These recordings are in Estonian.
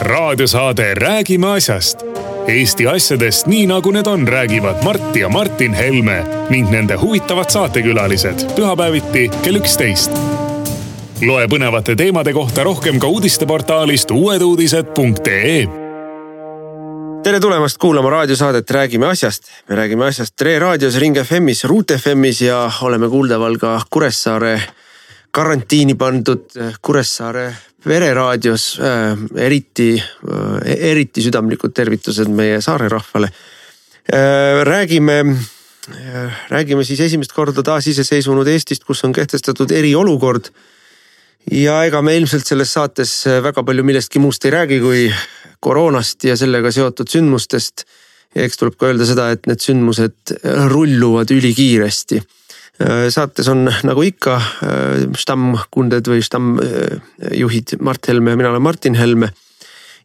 raadiosaade Räägime asjast. Eesti asjadest nii nagu need on, räägivad Mart ja Martin Helme ning nende huvitavad saatekülalised pühapäeviti kell üksteist. loe põnevate teemade kohta rohkem ka uudisteportaalist uueduudised.ee tere tulemast kuulama raadiosaadet Räägime asjast. me räägime asjast Re raadios, Ring FM-is, Ruut FM-is ja oleme kuuldaval ka Kuressaare karantiini pandud Kuressaare Vereraadios äh,. eriti äh,, eriti südamlikud tervitused meie saare rahvale äh,. räägime äh,, räägime siis esimest korda taasiseseisvunud Eestist, kus on kehtestatud eriolukord. ja ega me ilmselt selles saates väga palju millestki muust ei räägi, kui koroonast ja sellega seotud sündmustest. eks tuleb ka öelda seda, et need sündmused rulluvad ülikiiresti saates on nagu ikka äh, stammkunded või stammjuhid Mart Helme ja mina olen Martin Helme.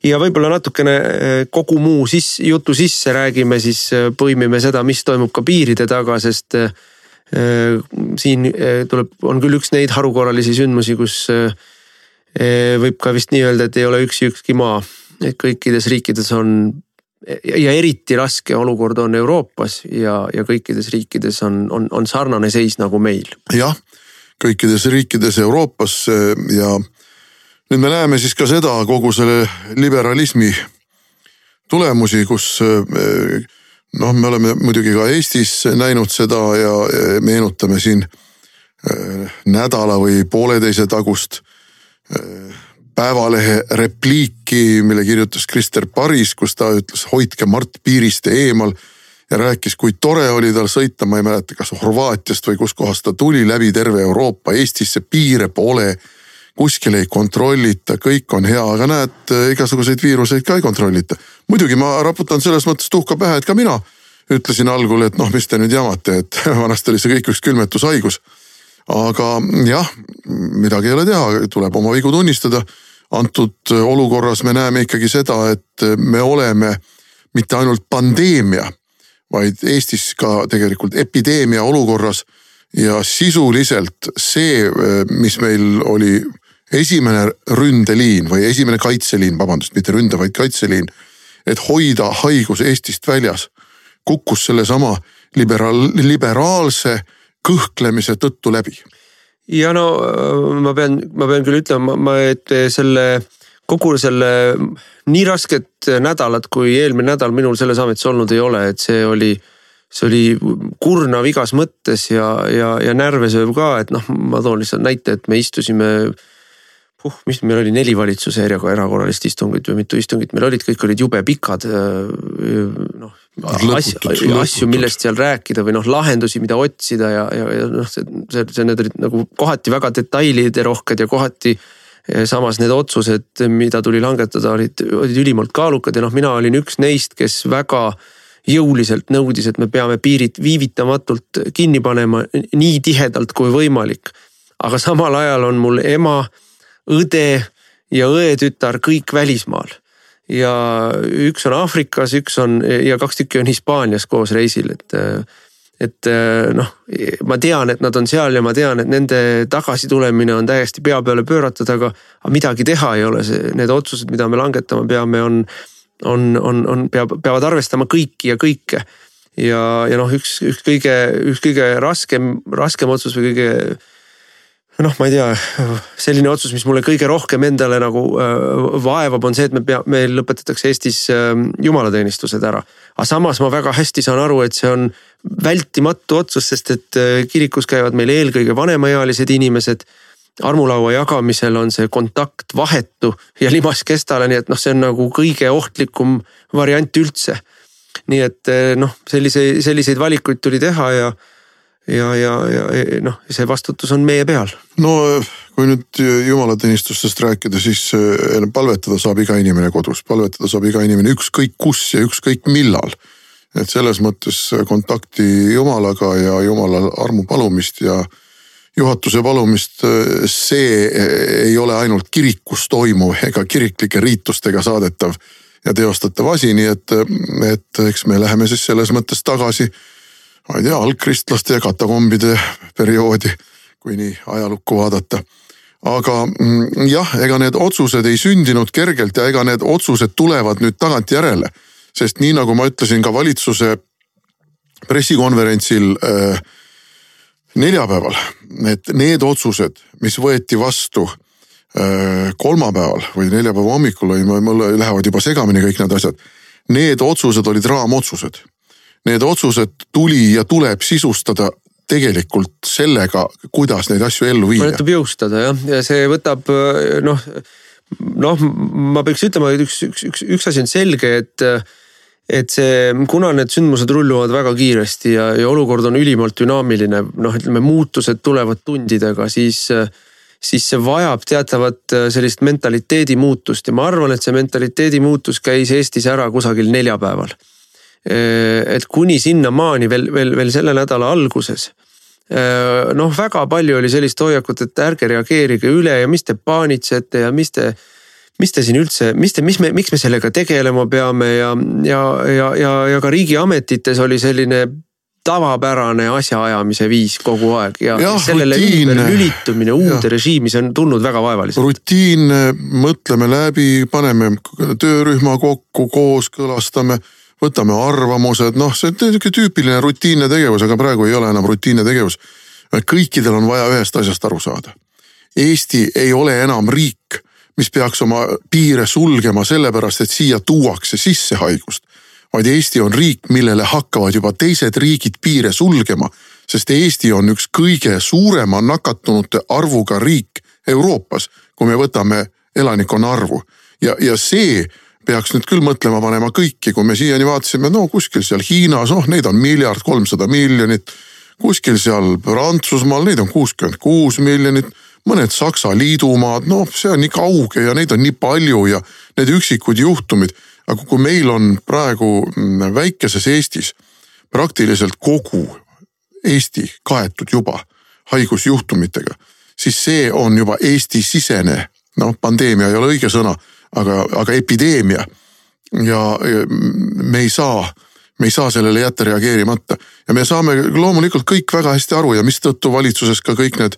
ja võib-olla natukene äh, kogu muu siis jutu sisse räägime, siis põimime seda, mis toimub ka piiride taga, sest siin tuleb, on küll üks neid harukorralisi sündmusi, kus võib ka vist nii öelda, et ei ole üksi ükski maa, et kõikides riikides on ja eriti raske olukord on Euroopas ja, ja kõikides riikides on, on, on sarnane seis nagu meil. jah, kõikides riikides Euroopas eh, ja nüüd me näeme siis ka seda kogu selle liberalismi tulemusi, kus eh, noh, me oleme muidugi ka Eestis näinud seda ja meenutame siin eh, nädala või pooleteise tagust Päevalehe repliiki, mille kirjutas Krister Paris, kus ta ütles hoidke Mart piirist eemal ja rääkis, kui tore oli tal sõita, ma ei mäleta, kas Horvaatiast või kuskohast ta tuli läbi terve Euroopa, Eestisse piire pole. kuskil ei kontrollita, kõik on hea, aga näed, igasuguseid viiruseid ka ei kontrollita. muidugi ma raputan selles mõttes tuhka pähe, et ka mina ütlesin algul, et noh, mis te nüüd jamate, et vanasti oli see kõik üks külmetushaigus. aga jah, midagi ei ole teha, tuleb oma vigu tunnistada antud olukorras me näeme ikkagi seda, et me oleme mitte ainult pandeemia, vaid Eestis ka tegelikult epideemia olukorras. ja sisuliselt see, mis meil oli esimene ründeliin või esimene kaitseliin, vabandust, mitte ründe, vaid kaitseliin. et hoida haigus Eestist väljas, kukkus sellesama liberaal, liberaalse kõhklemise tõttu läbi ja no äh, ma pean, ma pean küll ütlema, ma, et selle kogu selle nii rasket nädalat, kui eelmine nädal minul selles ametis olnud ei ole, et see oli see oli kurnav igas mõttes ja, ja, ja närvesööv ka, et noh, ma toon lihtsalt näite, et me istusime. Uh, mis meil oli neli valitsuse erakorralist istungit või mitu istungit meil olid, kõik olid jube pikad. Äh, noh, asju, asju, millest seal rääkida või noh, lahendusi, mida otsida ja, ja, ja noh, see, see, see, need olid nagu kohati väga detailide rohked ja kohati. samas need otsused, mida tuli langetada, olid, olid ülimalt kaalukad ja noh, mina olin üks neist, kes väga jõuliselt nõudis, et me peame piirid viivitamatult kinni panema nii tihedalt kui võimalik. aga samal ajal on mul ema, õde ja õetütar kõik välismaal ja üks on Aafrikas, üks on ja kaks tükki on Hispaanias koos reisil, et. et noh, ma tean, et nad on seal ja ma tean, et nende tagasitulemine on täiesti pea peale pööratud, aga, aga midagi teha ei ole, see, need otsused, mida me langetama peame, on, on, on, on, peab, peavad arvestama kõiki ja kõike. ja, ja noh, üks, üks kõige, üks kõige raskem, raskem otsus või kõige noh, ma ei tea, selline otsus, mis mulle kõige rohkem endale nagu äh, vaevab, on see, et me pea, meil lõpetatakse Eestis äh, jumalateenistused ära. aga samas ma väga hästi saan aru, et see on vältimatu otsus, sest et äh, kirikus käivad meil eelkõige vanemaealised inimesed. armulaua jagamisel on see kontakt vahetu ja limas kestale, nii et noh, see on nagu kõige ohtlikum variant üldse. nii et äh, noh, sellise, selliseid valikuid tuli teha ja ja, ja, ja noh, see vastutus on meie peal. no kui nüüd jumalateenistustest rääkida, siis eh, palvetada saab iga inimene kodus, palvetada saab iga inimene ükskõik kus ja ükskõik millal. et selles mõttes kontakti jumalaga ja jumala armu palumist ja juhatuse palumist, see ei ole ainult kirikus toimuv ega kiriklike riitustega saadetav ja teostatav asi, nii et, et eks me läheme siis selles mõttes tagasi ma ei tea, algkristlaste ja katakombide perioodi, kui nii ajalukku vaadata. aga mm, jah, ega need otsused ei sündinud kergelt ja ega need otsused tulevad nüüd tagantjärele. sest nii nagu ma ütlesin ka valitsuse pressikonverentsil äh, neljapäeval, et need otsused, mis võeti vastu äh, kolmapäeval või neljapäeva hommikul või mul lähevad juba segamini kõik need asjad. Need otsused olid raamotsused. Need otsused tuli ja tuleb sisustada tegelikult sellega, kuidas neid asju ellu viia. tuleb jõustada jah, ja see võtab noh, noh, ma peaks ütlema, et üks, üks, üks, üks asi on selge, et et see, kuna need sündmused rulluvad väga kiiresti ja, ja olukord on ülimalt dünaamiline, noh, ütleme muutused tulevad tundidega, siis siis see vajab teatavat sellist mentaliteedi muutust. Ja ma arvan, et see mentaliteedi muutus käis Eestis ära kusagil neljapäeval et kuni sinnamaani veel, veel, veel selle nädala alguses. Noh, väga palju oli sellist hoiakut, et ärge reageerige üle ja mis te paanitsete ja mis te, mis te siin üldse, mis te, mis me, miks me sellega tegelema peame ja, ja, ja, ja, ja ka riigiametites oli selline tavapärane asjaajamise viis kogu aeg ja, ja sellele ümber lülitumine uude režiimi, see on tulnud väga vaevaliselt. rutiinne, mõtleme läbi, paneme töörühma kokku, kooskõlastame võtame arvamused, noh, see on niisugune tüüpiline rutiinne tegevus, aga praegu ei ole enam rutiinne tegevus. kõikidel on vaja ühest asjast aru saada. Eesti ei ole enam riik, mis peaks oma piire sulgema sellepärast, et siia tuuakse sisse haigust. vaid Eesti on riik, millele hakkavad juba teised riigid piire sulgema, sest Eesti on üks kõige suurema nakatunute arvuga riik Euroopas, kui me võtame elanikkonna arvu ja, ja see peaks nüüd küll mõtlema panema kõiki, kui me siiani vaatasime, no kuskil seal Hiinas, oh neid on miljard kolmsada miljonit. kuskil seal Prantsusmaal, neid on kuuskümmend kuus miljonit, mõned Saksa liidumaad, noh, see on nii kauge ja neid on nii palju ja need üksikud juhtumid. aga kui meil on praegu mm, väikeses Eestis praktiliselt kogu Eesti kaetud juba haigusjuhtumitega, siis see on juba Eesti-sisene, noh, pandeemia ei ole õige sõna aga, aga epideemia. ja me ei saa, me ei saa sellele jätta reageerimata ja me saame loomulikult kõik väga hästi aru ja mistõttu valitsuses ka kõik need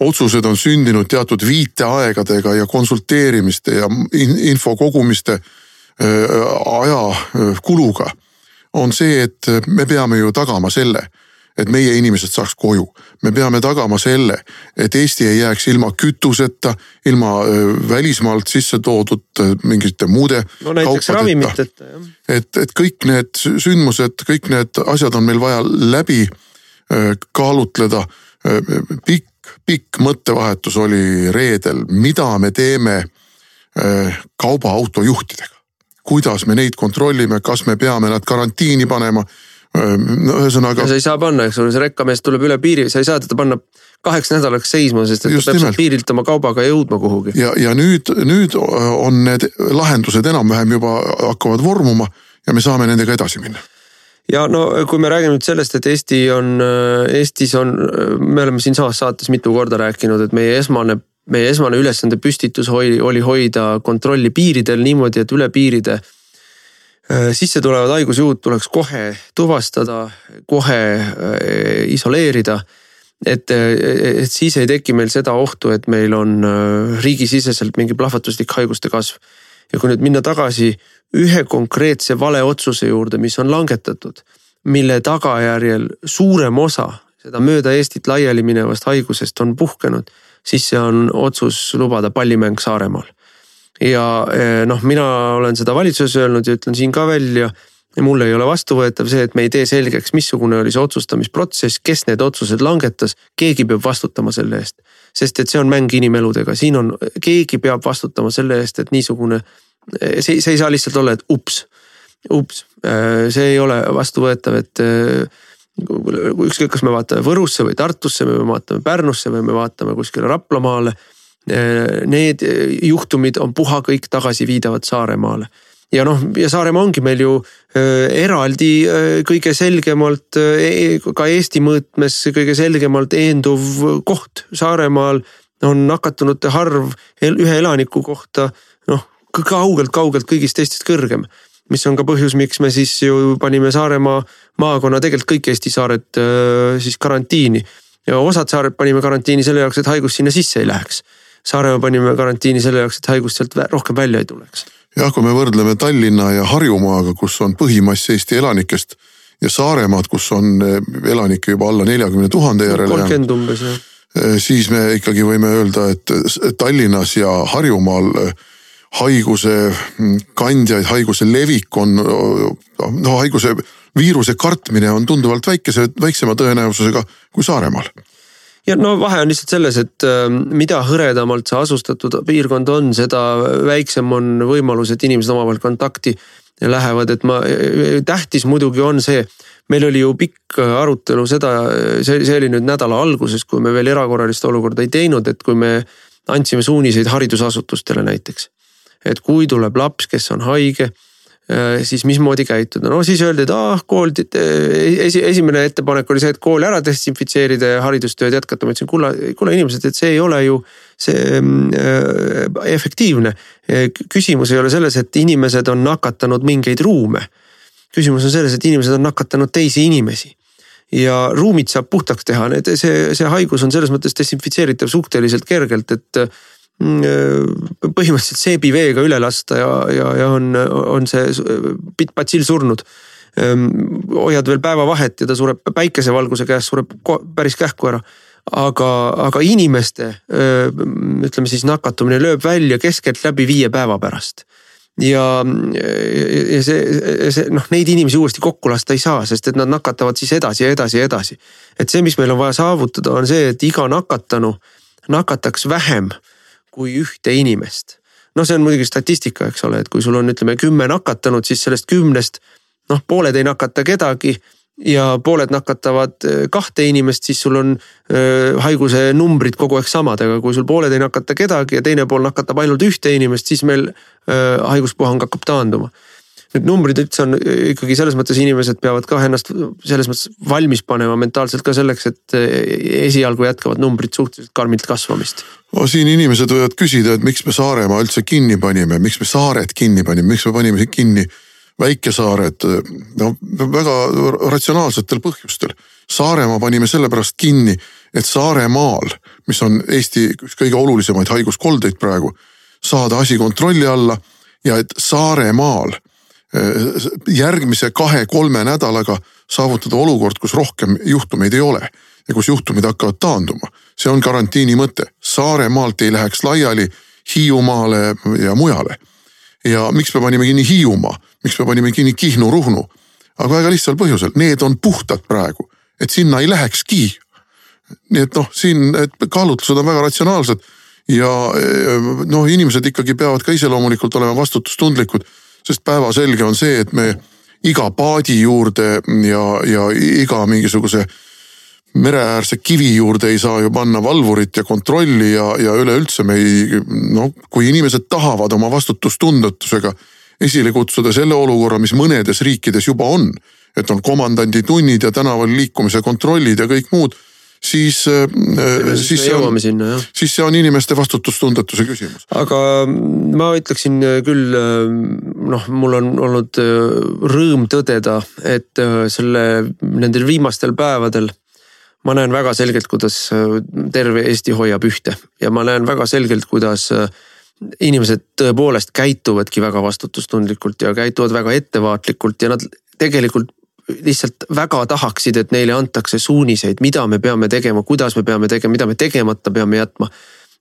otsused on sündinud teatud viiteaegadega ja konsulteerimiste ja info kogumiste ajakuluga. on see, et me peame ju tagama selle et meie inimesed saaks koju. me peame tagama selle, et Eesti ei jääks ilma kütuseta, ilma välismaalt sisse toodud mingite muude. no jah. et, et kõik need sündmused, kõik need asjad on meil vaja läbi kaalutleda. pikk, pikk mõttevahetus oli reedel, mida me teeme kaubaautojuhtidega kuidas me neid kontrollime, kas me peame nad karantiini panema no ühesõnaga. sa ei saa panna, eks ole, see rekkamees tuleb üle piiri, sa ei saa teda panna kaheks nädalaks seisma, sest et ta peab sealt piirilt oma kaubaga jõudma kuhugi. ja, ja nüüd, nüüd on need lahendused enam-vähem juba hakkavad vormuma ja me saame nendega edasi minna ja no kui me räägime nüüd sellest, et Eesti on, Eestis on, me oleme siinsamas saates mitu korda rääkinud, et meie esmane, meie esmane ülesande püstitus oli, oli hoida kontrolli piiridel niimoodi, et üle piiride Äh, sisse tulevad haigusjuhud tuleks kohe tuvastada, kohe äh, isoleerida. et, äh, et siis ei teki meil seda ohtu, et meil on riigisiseselt mingi plahvatuslik haiguste kasv. ja kui nüüd minna tagasi ühe konkreetse valeotsuse juurde, mis on langetatud, mille tagajärjel suurem osa seda mööda Eestit laiali minevast haigusest on puhkenud, siis see on otsus lubada pallimäng Saaremaal ja eh, noh, mina olen seda valitsuses öelnud ja ütlen siin ka välja. mulle ei ole vastuvõetav see, et me ei tee selgeks, missugune oli see otsustamisprotsess, kes need otsused langetas, keegi peab vastutama selle eest. sest et see on mäng inimeludega, siin on, keegi peab vastutama selle eest, et niisugune, eh, see, see ei saa lihtsalt olla, et ups, ups, eh, see ei ole vastuvõetav, et ükskõik, kas me vaatame Võrusse või Tartusse või me vaatame Pärnusse või me vaatame kuskile Raplamaale need äh, juhtumid on puha kõik tagasiviidavad Saaremaale ja noh, ja Saaremaa ongi meil ju äh, eraldi kõige selgemalt e, ka Eesti mõõtmes kõige selgemalt eenduv koht. Saaremaal on nakatunute arv ühe elaniku kohta noh, kaugelt-kaugelt kõigist teistest kõrgem. mis on ka põhjus, miks me siis ju panime Saaremaa maakonna, tegelikult kõik Eesti saared siis karantiini. ja osad saared panime karantiini selle jaoks, et haigus sinna sisse ei läheks Saaremaa panime karantiini selle jaoks, et haigust sealt rohkem välja ei tuleks. jah, kui me võrdleme Tallinna ja Harjumaaga, kus on põhimass Eesti elanikest ja Saaremaad, kus on eh, elanikke juba alla neljakümne tuhande järele kolmkümmend umbes jah eh, siis me ikkagi võime öelda, et Tallinnas ja Harjumaal eh, haiguse mm, kandjaid, haiguse levik on noh, haiguse viiruse kartmine on tunduvalt väikese, väiksema tõenäosusega kui Saaremaal ja no vahe on lihtsalt selles, et mida hõredamalt see asustatud piirkond on, seda väiksem on võimalus, et inimesed omavahel kontakti lähevad, et ma, tähtis muidugi on see, meil oli ju pikk arutelu seda, see, see oli nüüd nädala alguses, kui me veel erakorralist olukorda ei teinud, et kui me andsime suuniseid haridusasutustele näiteks. et kui tuleb laps, kes on haige Äh, siis mismoodi käituda, no siis öeldi, et ah kool, esi, esimene ettepanek oli see, et kool ära desinfitseerida ja haridustööd jätkata, ma ütlesin, kulla, kulla inimesed, et see ei ole ju see äh, efektiivne. küsimus ei ole selles, et inimesed on nakatanud mingeid ruume. küsimus on selles, et inimesed on nakatanud teisi inimesi ja ruumid saab puhtaks teha, need, see, see haigus on selles mõttes desinfitseeritav suhteliselt kergelt, et Mm, äh, põhimõtteliselt seebiveega üle lasta ja, ja, ja on, on see patsill surnud. Ehm, hoiad veel päevavahet ja ta sureb päikesevalguse käes, sureb päris kähku ära. aga, aga inimeste ütleme siis nakatumine lööb välja keskeltläbi viie päeva pärast ja, ja see, see noh, neid inimesi uuesti kokku lasta ei saa, sest et nad nakatavad siis edasi ja edasi ja edasi. et see, mis meil on vaja saavutada, on see, et iga nakatanu nakataks vähem kui ühte inimest. noh, see on muidugi statistika, eks ole, et kui sul on, ütleme kümme nakatanut, siis sellest kümnest noh, pooled ei nakata kedagi ja pooled nakatavad äh, kahte inimest, siis sul on äh, haiguse numbrid kogu aeg samad, aga kui sul pooled ei nakata kedagi ja teine pool nakatab ainult ühte inimest, siis meil äh, haiguspuhang hakkab taanduma need numbrid üldse on ikkagi selles mõttes inimesed peavad ka ennast selles mõttes valmis panema mentaalselt ka selleks, et esialgu jätkavad numbrid suhteliselt karmilt kasvamist. no siin inimesed võivad küsida, et miks me Saaremaa üldse kinni panime, miks me saared kinni panime, miks me panime kinni väikesaared, no väga ratsionaalsetel põhjustel. Saaremaa panime sellepärast kinni, et Saaremaal, mis on Eesti üks kõige olulisemaid haiguskoldeid praegu, saada asi kontrolli alla ja et Saaremaal Äh, järgmise kahe-kolme nädalaga saavutada olukord, kus rohkem juhtumeid ei ole ja kus juhtumid hakkavad taanduma. see on karantiini mõte, Saaremaalt ei läheks laiali Hiiumaale ja mujale. ja miks me panime kinni Hiiumaa, miks me panime kinni Kihnu, Ruhnu? aga väga lihtsal põhjusel, need on puhtad praegu, et sinna ei lähekski. nii et noh, siin kaalutlused on väga ratsionaalsed ja noh, inimesed ikkagi peavad ka ise loomulikult olema vastutustundlikud sest päevaselge on see, et me iga paadi juurde ja, ja iga mingisuguse mereäärse kivi juurde ei saa ju panna valvurit ja kontrolli ja, ja üleüldse me ei, no kui inimesed tahavad oma vastutustundetusega esile kutsuda selle olukorra, mis mõnedes riikides juba on, et on komandandi tunnid ja tänaval liikumise kontrollid ja kõik muud siis, äh, siis see on, siis see on inimeste vastutustundetuse küsimus. aga ma ütleksin äh, küll, äh, noh, mul on olnud rõõm tõdeda, et selle, nendel viimastel päevadel ma näen väga selgelt, kuidas terve Eesti hoiab ühte ja ma näen väga selgelt, kuidas inimesed tõepoolest käituvadki väga vastutustundlikult ja käituvad väga ettevaatlikult ja nad tegelikult lihtsalt väga tahaksid, et neile antakse suuniseid, mida me peame tegema, kuidas me peame tegema, mida me tegemata peame jätma.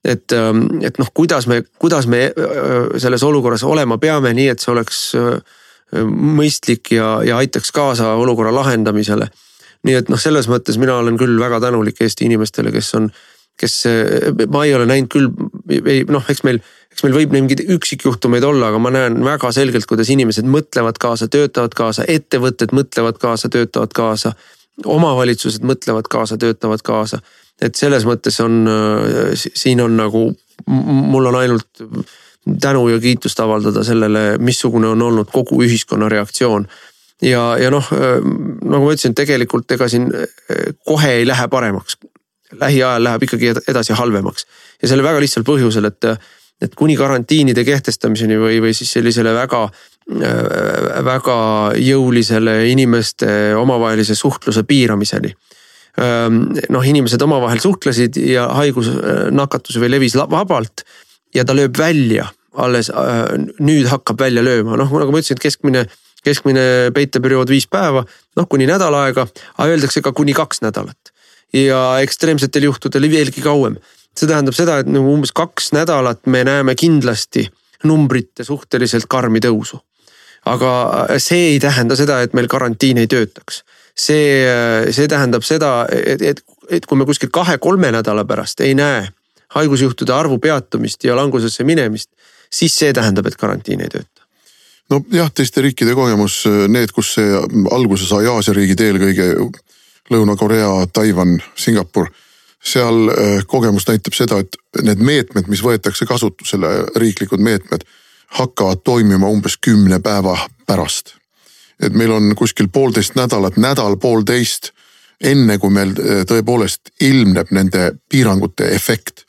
et, ähm, et noh, kuidas me, kuidas me äh, selles olukorras olema peame, nii et see oleks äh, mõistlik ja, ja aitaks kaasa olukorra lahendamisele. nii et noh, selles mõttes mina olen küll väga tänulik Eesti inimestele, kes on, kes, ma ei ole näinud küll, ei noh, eks meil eks meil võib mingeid üksikjuhtumeid olla, aga ma näen väga selgelt, kuidas inimesed mõtlevad kaasa, töötavad kaasa, ettevõtted mõtlevad kaasa, töötavad kaasa. omavalitsused mõtlevad kaasa, töötavad kaasa. et selles mõttes on, siin on nagu, mul on ainult tänu ja kiitust avaldada sellele, missugune on olnud kogu ühiskonna reaktsioon ja, ja noh, nagu ma ütlesin, tegelikult ega siin kohe ei lähe paremaks. lähiajal läheb ikkagi edasi halvemaks ja selle väga lihtsal põhjusel, et et kuni karantiinide kehtestamiseni või, või siis sellisele väga väga jõulisele inimeste omavahelise suhtluse piiramiseni. noh, inimesed omavahel suhtlesid ja haigus, nakatus või levis vabalt ja ta lööb välja alles nüüd hakkab välja lööma, noh nagu ma ütlesin, et keskmine, keskmine peiteperiood viis päeva, noh kuni nädal aega, aga öeldakse ka kuni kaks nädalat. ja ekstreemsetel juhtudel veelgi kauem. See tähendab seda, et nagu umbes kaks nädalat me näeme kindlasti numbrite suhteliselt karmi tõusu. aga see ei tähenda seda, et meil karantiin ei töötaks. see, see tähendab seda, et, et, et kui me kuskil kahe-kolme nädala pärast ei näe haigusjuhtude arvu peatumist ja langusesse minemist, siis see tähendab, et karantiin ei tööta nojah, teiste riikide kogemus, need, kus see alguse sai Aasia riigid eelkõige Lõuna-Korea, Taiwan, Singapur. Seal äh, kogemus näitab seda, et need meetmed, mis võetakse kasutusele, riiklikud meetmed, hakkavad toimima umbes kümne päeva pärast. et meil on kuskil poolteist nädalat, nädal-poolteist, enne kui meil äh, tõepoolest ilmneb nende piirangute efekt.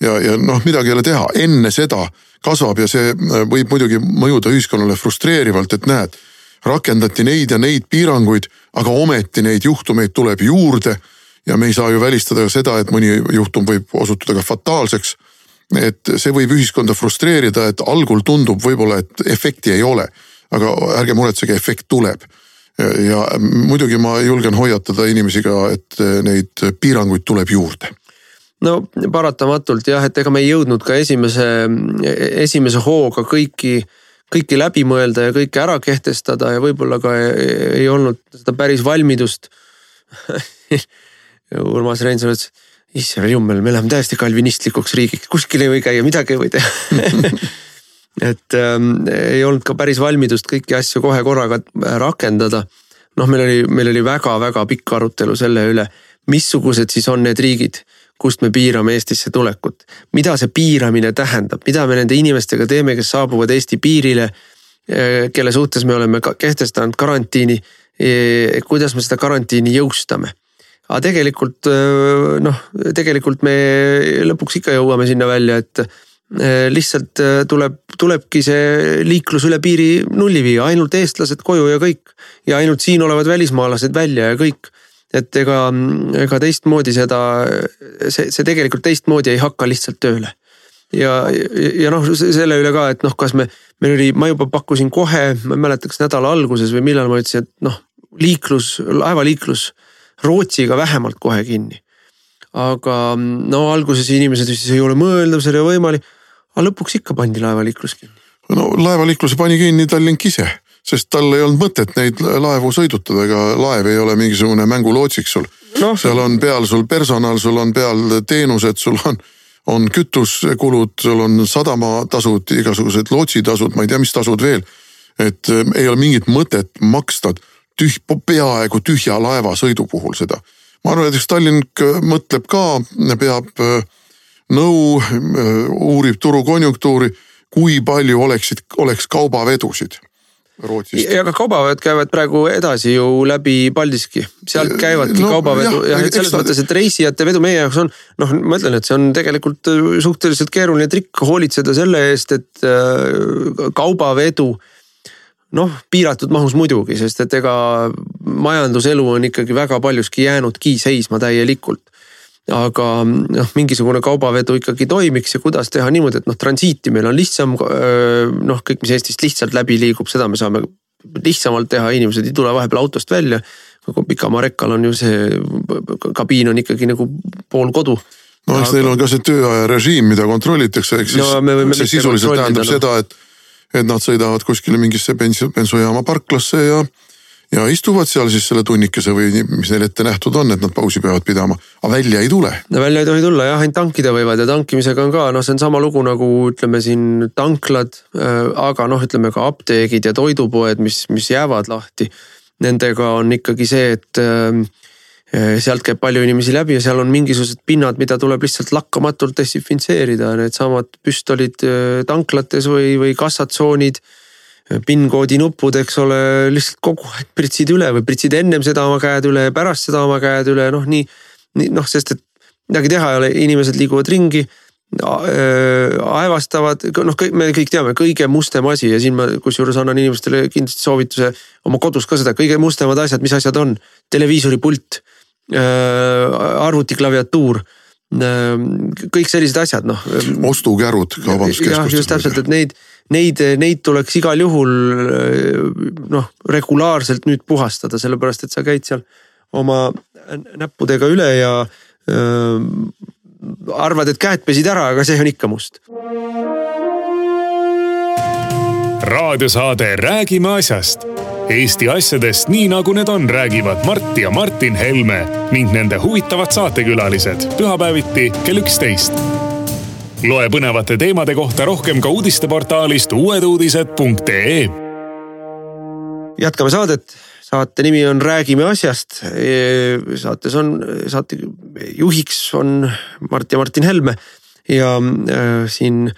ja, ja noh, midagi ei ole teha, enne seda kasvab ja see äh, võib muidugi mõjuda ühiskonnale frustreerivalt, et näed, rakendati neid ja neid piiranguid, aga ometi neid juhtumeid tuleb juurde. Ja me ei saa ju välistada ka seda, et mõni juhtum võib osutuda ka fataalseks. et see võib ühiskonda frustreerida, et algul tundub võib-olla, et efekti ei ole, aga ärge muretsege, efekt tuleb. Ja muidugi ma julgen hoiatada inimesi ka, et neid piiranguid tuleb juurde. No paratamatult jah, et ega me ei jõudnud ka esimese, esimese hooga kõiki, kõiki läbi mõelda ja kõike ära kehtestada ja võib-olla ka ei, olnud seda päris valmidust Urmas Reinsalu ütles, issand jummel, me läheme täiesti kalvinistlikuks riigiks, kuskil ei või käia, midagi ei või teha et ähm, ei olnud ka päris valmidust kõiki asju kohe korraga rakendada. noh, meil oli, meil oli väga-väga pikk arutelu selle üle, missugused siis on need riigid kust me piirame Eestisse tulekut. mida see piiramine tähendab, mida me nende inimestega teeme, kes saabuvad Eesti piirile, eh, kelle suhtes me oleme kehtestanud karantiini, eh, kuidas me seda karantiini jõustame aga tegelikult eh, noh, tegelikult me lõpuks ikka jõuame sinna välja, et lihtsalt tuleb, tulebki see liiklus üle piiri nulli viia, ainult eestlased koju ja kõik. ja ainult siin olevad välismaalased välja ja kõik et ega, ega teistmoodi seda, see, see tegelikult teistmoodi ei hakka lihtsalt tööle. ja, ja noh, selle üle ka, et noh, kas me, meil oli, ma juba pakkusin kohe, ma ei mäleta, kas nädala alguses või millal ma ütlesin, et noh, liiklus, laevaliiklus Rootsiga vähemalt kohe kinni. aga no alguses inimesed ütlesid, ei ole mõeldav, see ei ole võimalik. aga lõpuks ikka pandi laevaliiklus kinni. no laevaliikluse pani kinni Tallink ise sest tal ei olnud mõtet neid laevu sõidutada, ega laev ei ole mingisugune mängulootsik sul no.. seal on peal sul personal, sul on peal teenused, sul on, on kütusekulud, sul on sadamatasud, igasugused lootsitasud, ma ei tea, mis tasud veel. et äh, ei ole mingit mõtet maksta tüh-, peaaegu tühja laeva sõidu puhul seda. ma arvan, et eks Tallink äh, mõtleb ka, peab äh, nõu, uurib turukonjunktuuri, kui palju oleksid, oleks kaubavedusid Rootsist. ja ka kaubaveod käivad praegu edasi ju läbi Paldiski, sealt käivadki no, kaubavedu ja, ja selles ta... mõttes, et reisijate vedu meie jaoks on noh, ma ütlen, et see on tegelikult äh, suhteliselt keeruline trikk hoolitseda selle eest, et äh, kaubavedu noh, piiratud mahus muidugi, sest et ega majanduselu on ikkagi väga paljuski jäänudki seisma täielikult aga noh, mingisugune kaubavedu ikkagi toimiks ja kuidas teha niimoodi, et noh, transiiti meil on lihtsam. noh, kõik, mis Eestist lihtsalt läbi liigub, seda me saame lihtsamalt teha, inimesed ei tule vahepeal autost välja. pikamaa rekkal on ju see kabiin on ikkagi nagu pool kodu no eks neil on ka see tööaja režiim, mida kontrollitakse, ehk siis no, see sisuliselt tähendab no. seda, et, et nad sõidavad kuskile mingisse bensu, bensujaama parklasse ja ja istuvad seal siis selle tunnikese või mis neil ette nähtud on, et nad pausi peavad pidama, aga välja ei tule. no välja ei tohi tulla jah, ainult tankida võivad ja tankimisega on ka noh, see on sama lugu nagu ütleme siin tanklad, äh, aga noh, ütleme ka apteegid ja toidupoed, mis, mis jäävad lahti. Nendega on ikkagi see, et äh, sealt käib palju inimesi läbi ja seal on mingisugused pinnad, mida tuleb lihtsalt lakkamatult desinfitseerida, needsamad püstolid äh, tanklates või, või kassatsoonid PIN-koodi nupud, eks ole, lihtsalt kogu aeg pritsid üle või pritsid ennem seda oma käed üle ja pärast seda oma käed üle, noh nii. nii noh, sest et midagi teha ei ole, inimesed liiguvad ringi aevastavad, noh, me kõik teame, kõige mustem asi ja siin ma kusjuures annan inimestele kindlasti soovituse oma kodus ka seda, kõige mustemad asjad, mis asjad on, televiisori pult. Arvutiklaviatuur kõik sellised asjad, noh. ostukärud kaubanduskeskustes. just täpselt, et neid, neid, neid tuleks igal juhul noh, regulaarselt nüüd puhastada, sellepärast et sa käid seal oma näppudega üle ja öö, arvad, et käed pesid ära, aga see on ikka must. Raadiosaade Räägime asjast Eesti asjadest nii nagu need on, räägivad Mart ja Martin Helme ning nende huvitavad saatekülalised pühapäeviti kell üksteist. loe põnevate teemade kohta rohkem ka uudisteportaalist uueduudised.ee. jätkame saadet, saate nimi on Räägime asjast. saates on, saate juhiks on Mart ja Martin Helme ja äh, siin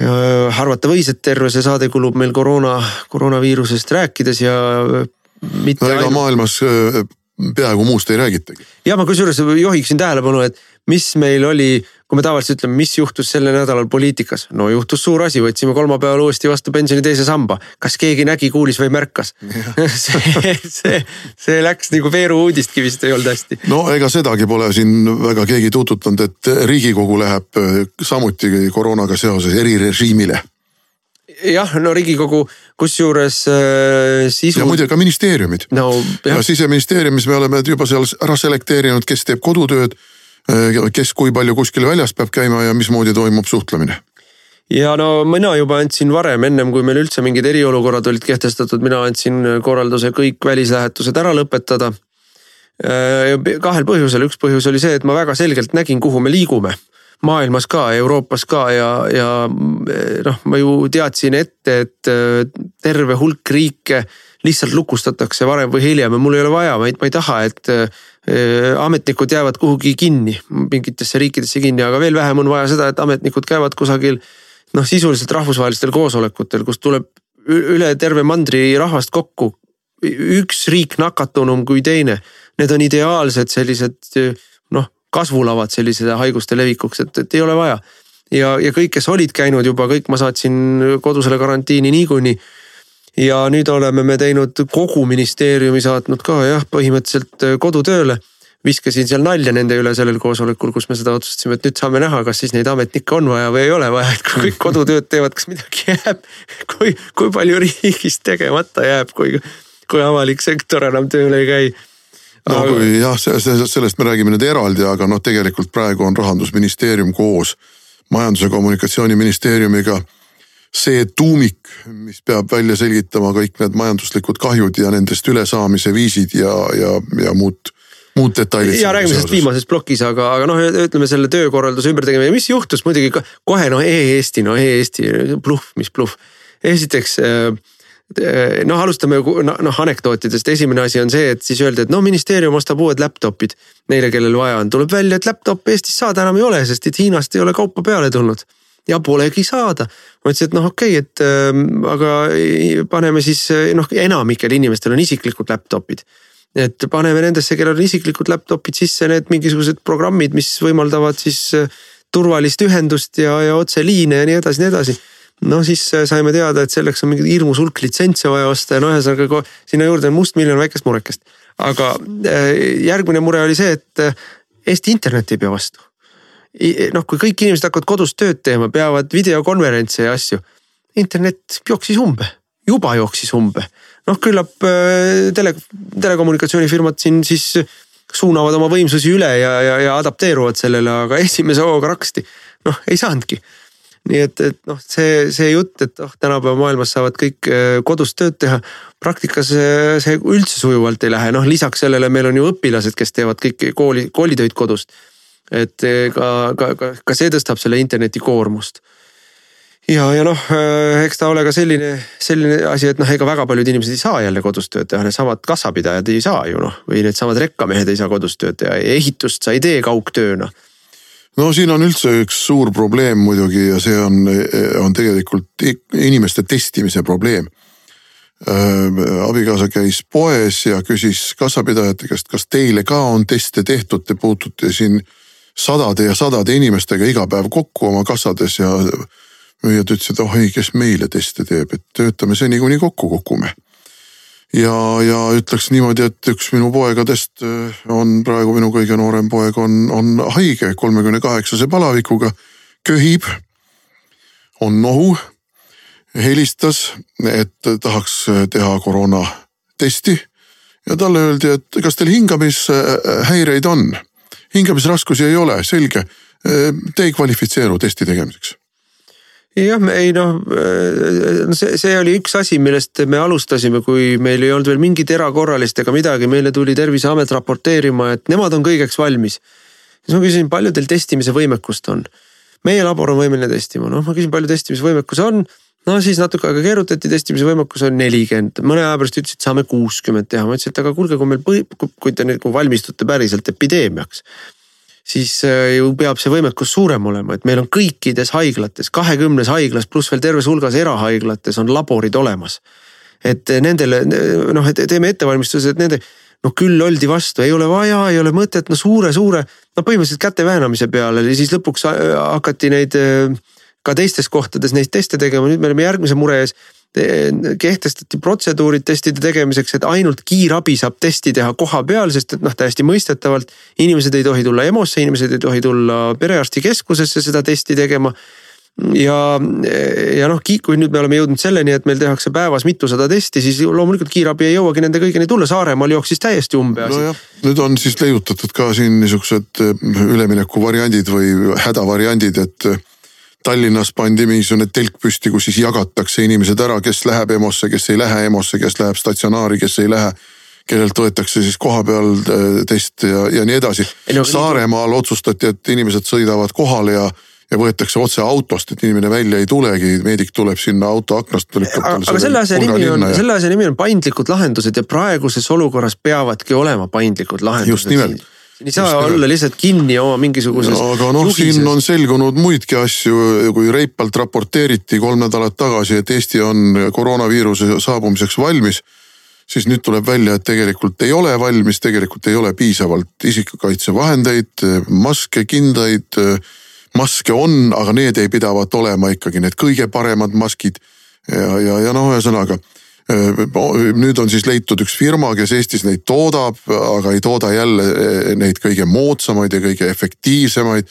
arvata võis, et terve see saade kulub meil koroona, koroonaviirusest rääkides ja. no ega ainult... maailmas äh, peaaegu muust ei räägitagi. ja ma kusjuures juhiksin tähelepanu, et mis meil oli, kui me tavaliselt ütleme, mis juhtus sellel nädalal poliitikas. no juhtus suur asi, võtsime kolmapäeval uuesti vastu pensioni teise samba. kas keegi nägi, kuulis või märkas? see, see, see läks nagu veeru uudistki vist ei olnud hästi. no ega sedagi pole siin väga keegi tuututanud, et riigikogu läheb äh, samuti koroonaga seoses erirežiimile jah, no riigikogu, kusjuures äh, sisu. ja muide ka ministeeriumid no,. ja siseministeeriumis me oleme juba seal ära selekteerinud, kes teeb kodutööd Äh, kes kui palju kuskil väljas peab käima ja mismoodi toimub suhtlemine ja no mina juba andsin varem, ennem kui meil üldse mingid eriolukorrad olid kehtestatud, mina andsin korralduse kõik välislähetused ära lõpetada. Äh, kahel põhjusel, üks põhjus oli see, et ma väga selgelt nägin, kuhu me liigume maailmas ka, Euroopas ka ja, ja noh, ma ju teadsin ette, et äh, terve hulk riike lihtsalt lukustatakse varem või hiljem ja mul ei ole vaja, ma ei, ma ei taha, et Äh, ametnikud jäävad kuhugi kinni, mingitesse riikidesse kinni, aga veel vähem on vaja seda, et ametnikud käivad kusagil noh, sisuliselt rahvusvahelistel koosolekutel, kus tuleb üle terve mandri rahvast kokku. üks riik nakatunum kui teine, need on ideaalsed sellised kasvulavad sellise haiguste levikuks, et, et ei ole vaja. ja, ja kõik, kes olid käinud juba, kõik ma saatsin kodusele karantiini niikuinii ja nüüd oleme me teinud kogu ministeeriumi saatnud ka jah, põhimõtteliselt äh, kodutööle. viskasin seal nalja nende üle sellel koosolekul, kus me seda otsustasime, et nüüd saame näha, kas siis neid ametnikke on vaja või ei ole vaja, et kui kõik kodutööd teevad, kas midagi jääb. kui, kui palju riigis tegemata jääb, kui, kui avalik sektor enam tööl ei käi no kui jah, sellest me räägime nüüd eraldi, aga noh, tegelikult praegu on rahandusministeerium koos majandus- ja kommunikatsiooniministeeriumiga see tuumik, mis peab välja selgitama kõik need majanduslikud kahjud ja nendest ülesaamise viisid ja, ja, ja muud muud detailid. ja räägime sellest viimases plokis, aga, aga noh, ütleme selle töökorralduse ümbertegemine, mis juhtus muidugi kohe noh e-Eesti, no e-Eesti bluff, mis bluff. esiteks noh, alustame noh anekdootidest, esimene asi on see, et siis öeldi, et no ministeerium ostab uued laptop'id neile, kellel vaja on, tuleb välja, et laptop'e Eestis saada enam ei ole, sest et Hiinast ei ole kaupa peale tulnud ja polegi saada. ma ütlesin, et noh, okei okay,, et äh, aga paneme siis noh, enamikel inimestel on isiklikud laptop'id. et paneme nendesse, kellel on isiklikud laptop'id sisse need mingisugused programmid, mis võimaldavad siis äh, turvalist ühendust ja, ja otseliine ja nii edasi, nii edasi no siis äh, saime teada, et selleks on mingi hirmus hulk litsentse vaja osta ja no ühesõnaga sinna juurde on mustmiljon väikest murekest. aga äh, järgmine mure oli see, et Eesti internet ei pea vastu noh, kui kõik inimesed hakkavad kodus tööd teema, peavad videokonverentse ja asju. internet jooksis umbe, juba jooksis umbe. noh, küllap äh, tele, telekommunikatsioonifirmad siin siis suunavad oma võimsusi üle ja, ja, ja adapteeruvad sellele, aga esimese hooga raksti. noh, ei saanudki. Nii et, et noh, see, see jutt, et oh, tänapäeva maailmas saavad kõik äh, kodus tööd teha. praktikas äh, see üldse sujuvalt ei lähe, noh lisaks sellele meil on ju õpilased, kes teevad kõiki kooli, koolitöid kodust et eh, ka, ka, ka, ka see tõstab selle interneti koormust. ja, ja noh, eks ta ole ka selline, selline asi, et noh, ega väga paljud inimesed ei saa jälle kodus tööd teha, needsamad kassapidajad ei saa ju noh, või needsamad rekkamehed ei saa kodus tööd teha, ehitust sa ei tee kaugtööna no siin on üldse üks suur probleem muidugi ja see on, on tegelikult inimeste testimise probleem äh,. abikaasa käis poes ja küsis kassapidajate käest, kas teile ka on teste tehtud, te puutute siin sadade ja sadade inimestega iga päev kokku oma kassades ja müüjad ütlesid, oh ei, kes meile teste teeb, et töötame seni, kuni kokku kukume. Ja, ja ütleks niimoodi, et üks minu poegadest äh, on praegu minu kõige noorem poeg on, on haige kolmekümne kaheksase palavikuga, köhib, on nohu. helistas, et tahaks teha koroonatesti ja talle öeldi, et kas teil hingamishäireid on. hingamisraskusi ei ole, selge. Te ei kvalifitseeru testi tegemiseks jah, ei noh, see, see oli üks asi, millest me alustasime, kui meil ei olnud veel mingit erakorralist ega midagi, meile tuli terviseamet raporteerima, et nemad on kõigeks valmis. siis ma küsisin, palju teil testimise võimekust on? meie labor on võimeline testima, noh, ma küsin, palju testimise võimekus on. no siis natuke aega keerutati, testimise võimekus on nelikümmend, mõne aja pärast ütlesid, saame kuuskümmend teha, ma ütlesin, et aga kuulge, kui meil põhi, kui te nagu valmistute päriselt epideemiaks siis äh, ju peab see võimekus suurem olema, et meil on kõikides haiglates, kahekümnes haiglas pluss veel terves hulgas erahaiglates on laborid olemas. et nendele noh, et teeme ettevalmistused nende, noh küll oldi vastu, ei ole vaja, ei ole mõtet, no suure-suure, no põhimõtteliselt käte väänamise peale ja siis lõpuks äh, hakati neid äh, ka teistes kohtades neid teste tegema, nüüd me oleme järgmise mure ees kehtestati protseduurid testide tegemiseks, et ainult kiirabi saab testi teha koha peal, sest et noh, täiesti mõistetavalt inimesed ei tohi tulla EMO-sse, inimesed ei tohi tulla perearstikeskusesse seda testi tegema ja, ja noh, kui nüüd me oleme jõudnud selleni, et meil tehakse päevas mitusada testi, siis loomulikult kiirabi ei jõuagi nende kõigini tulla, Saaremaal jooksis täiesti umbe asi. nojah, nüüd on siis leiutatud ka siin niisugused üleminekuvariandid või hädavariandid, et Tallinnas pandi mingisugune telk püsti, kus siis jagatakse inimesed ära, kes läheb EMO-sse, kes ei lähe EMO-sse, kes läheb statsionaari, kes ei lähe kellelt võetakse siis kohapeal äh, test ja, ja nii edasi no,. Saaremaal otsustati, et inimesed sõidavad kohale ja, ja võetakse otse autost, et inimene välja ei tulegi, meedik tuleb sinna auto aknast. aga, aga selle asja nimi on, selle asja nimi on paindlikud lahendused ja praeguses olukorras peavadki olema paindlikud lahendused. just nimelt ei saa Just olla lihtsalt kinni oma mingisuguses aga noh, siin on selgunud muidki asju, kui reipalt raporteeriti kolm nädalat tagasi, et Eesti on koroonaviiruse saabumiseks valmis siis nüüd tuleb välja, et tegelikult ei ole valmis, tegelikult ei ole piisavalt isikukaitsevahendeid, maske, kindaid. maske on, aga need ei pidavat olema ikkagi need kõige paremad maskid. ja, ja, ja noh, ühesõnaga nüüd on siis leitud üks firma, kes Eestis neid toodab, aga ei tooda jälle äh, neid kõige moodsamaid ja kõige efektiivsemaid.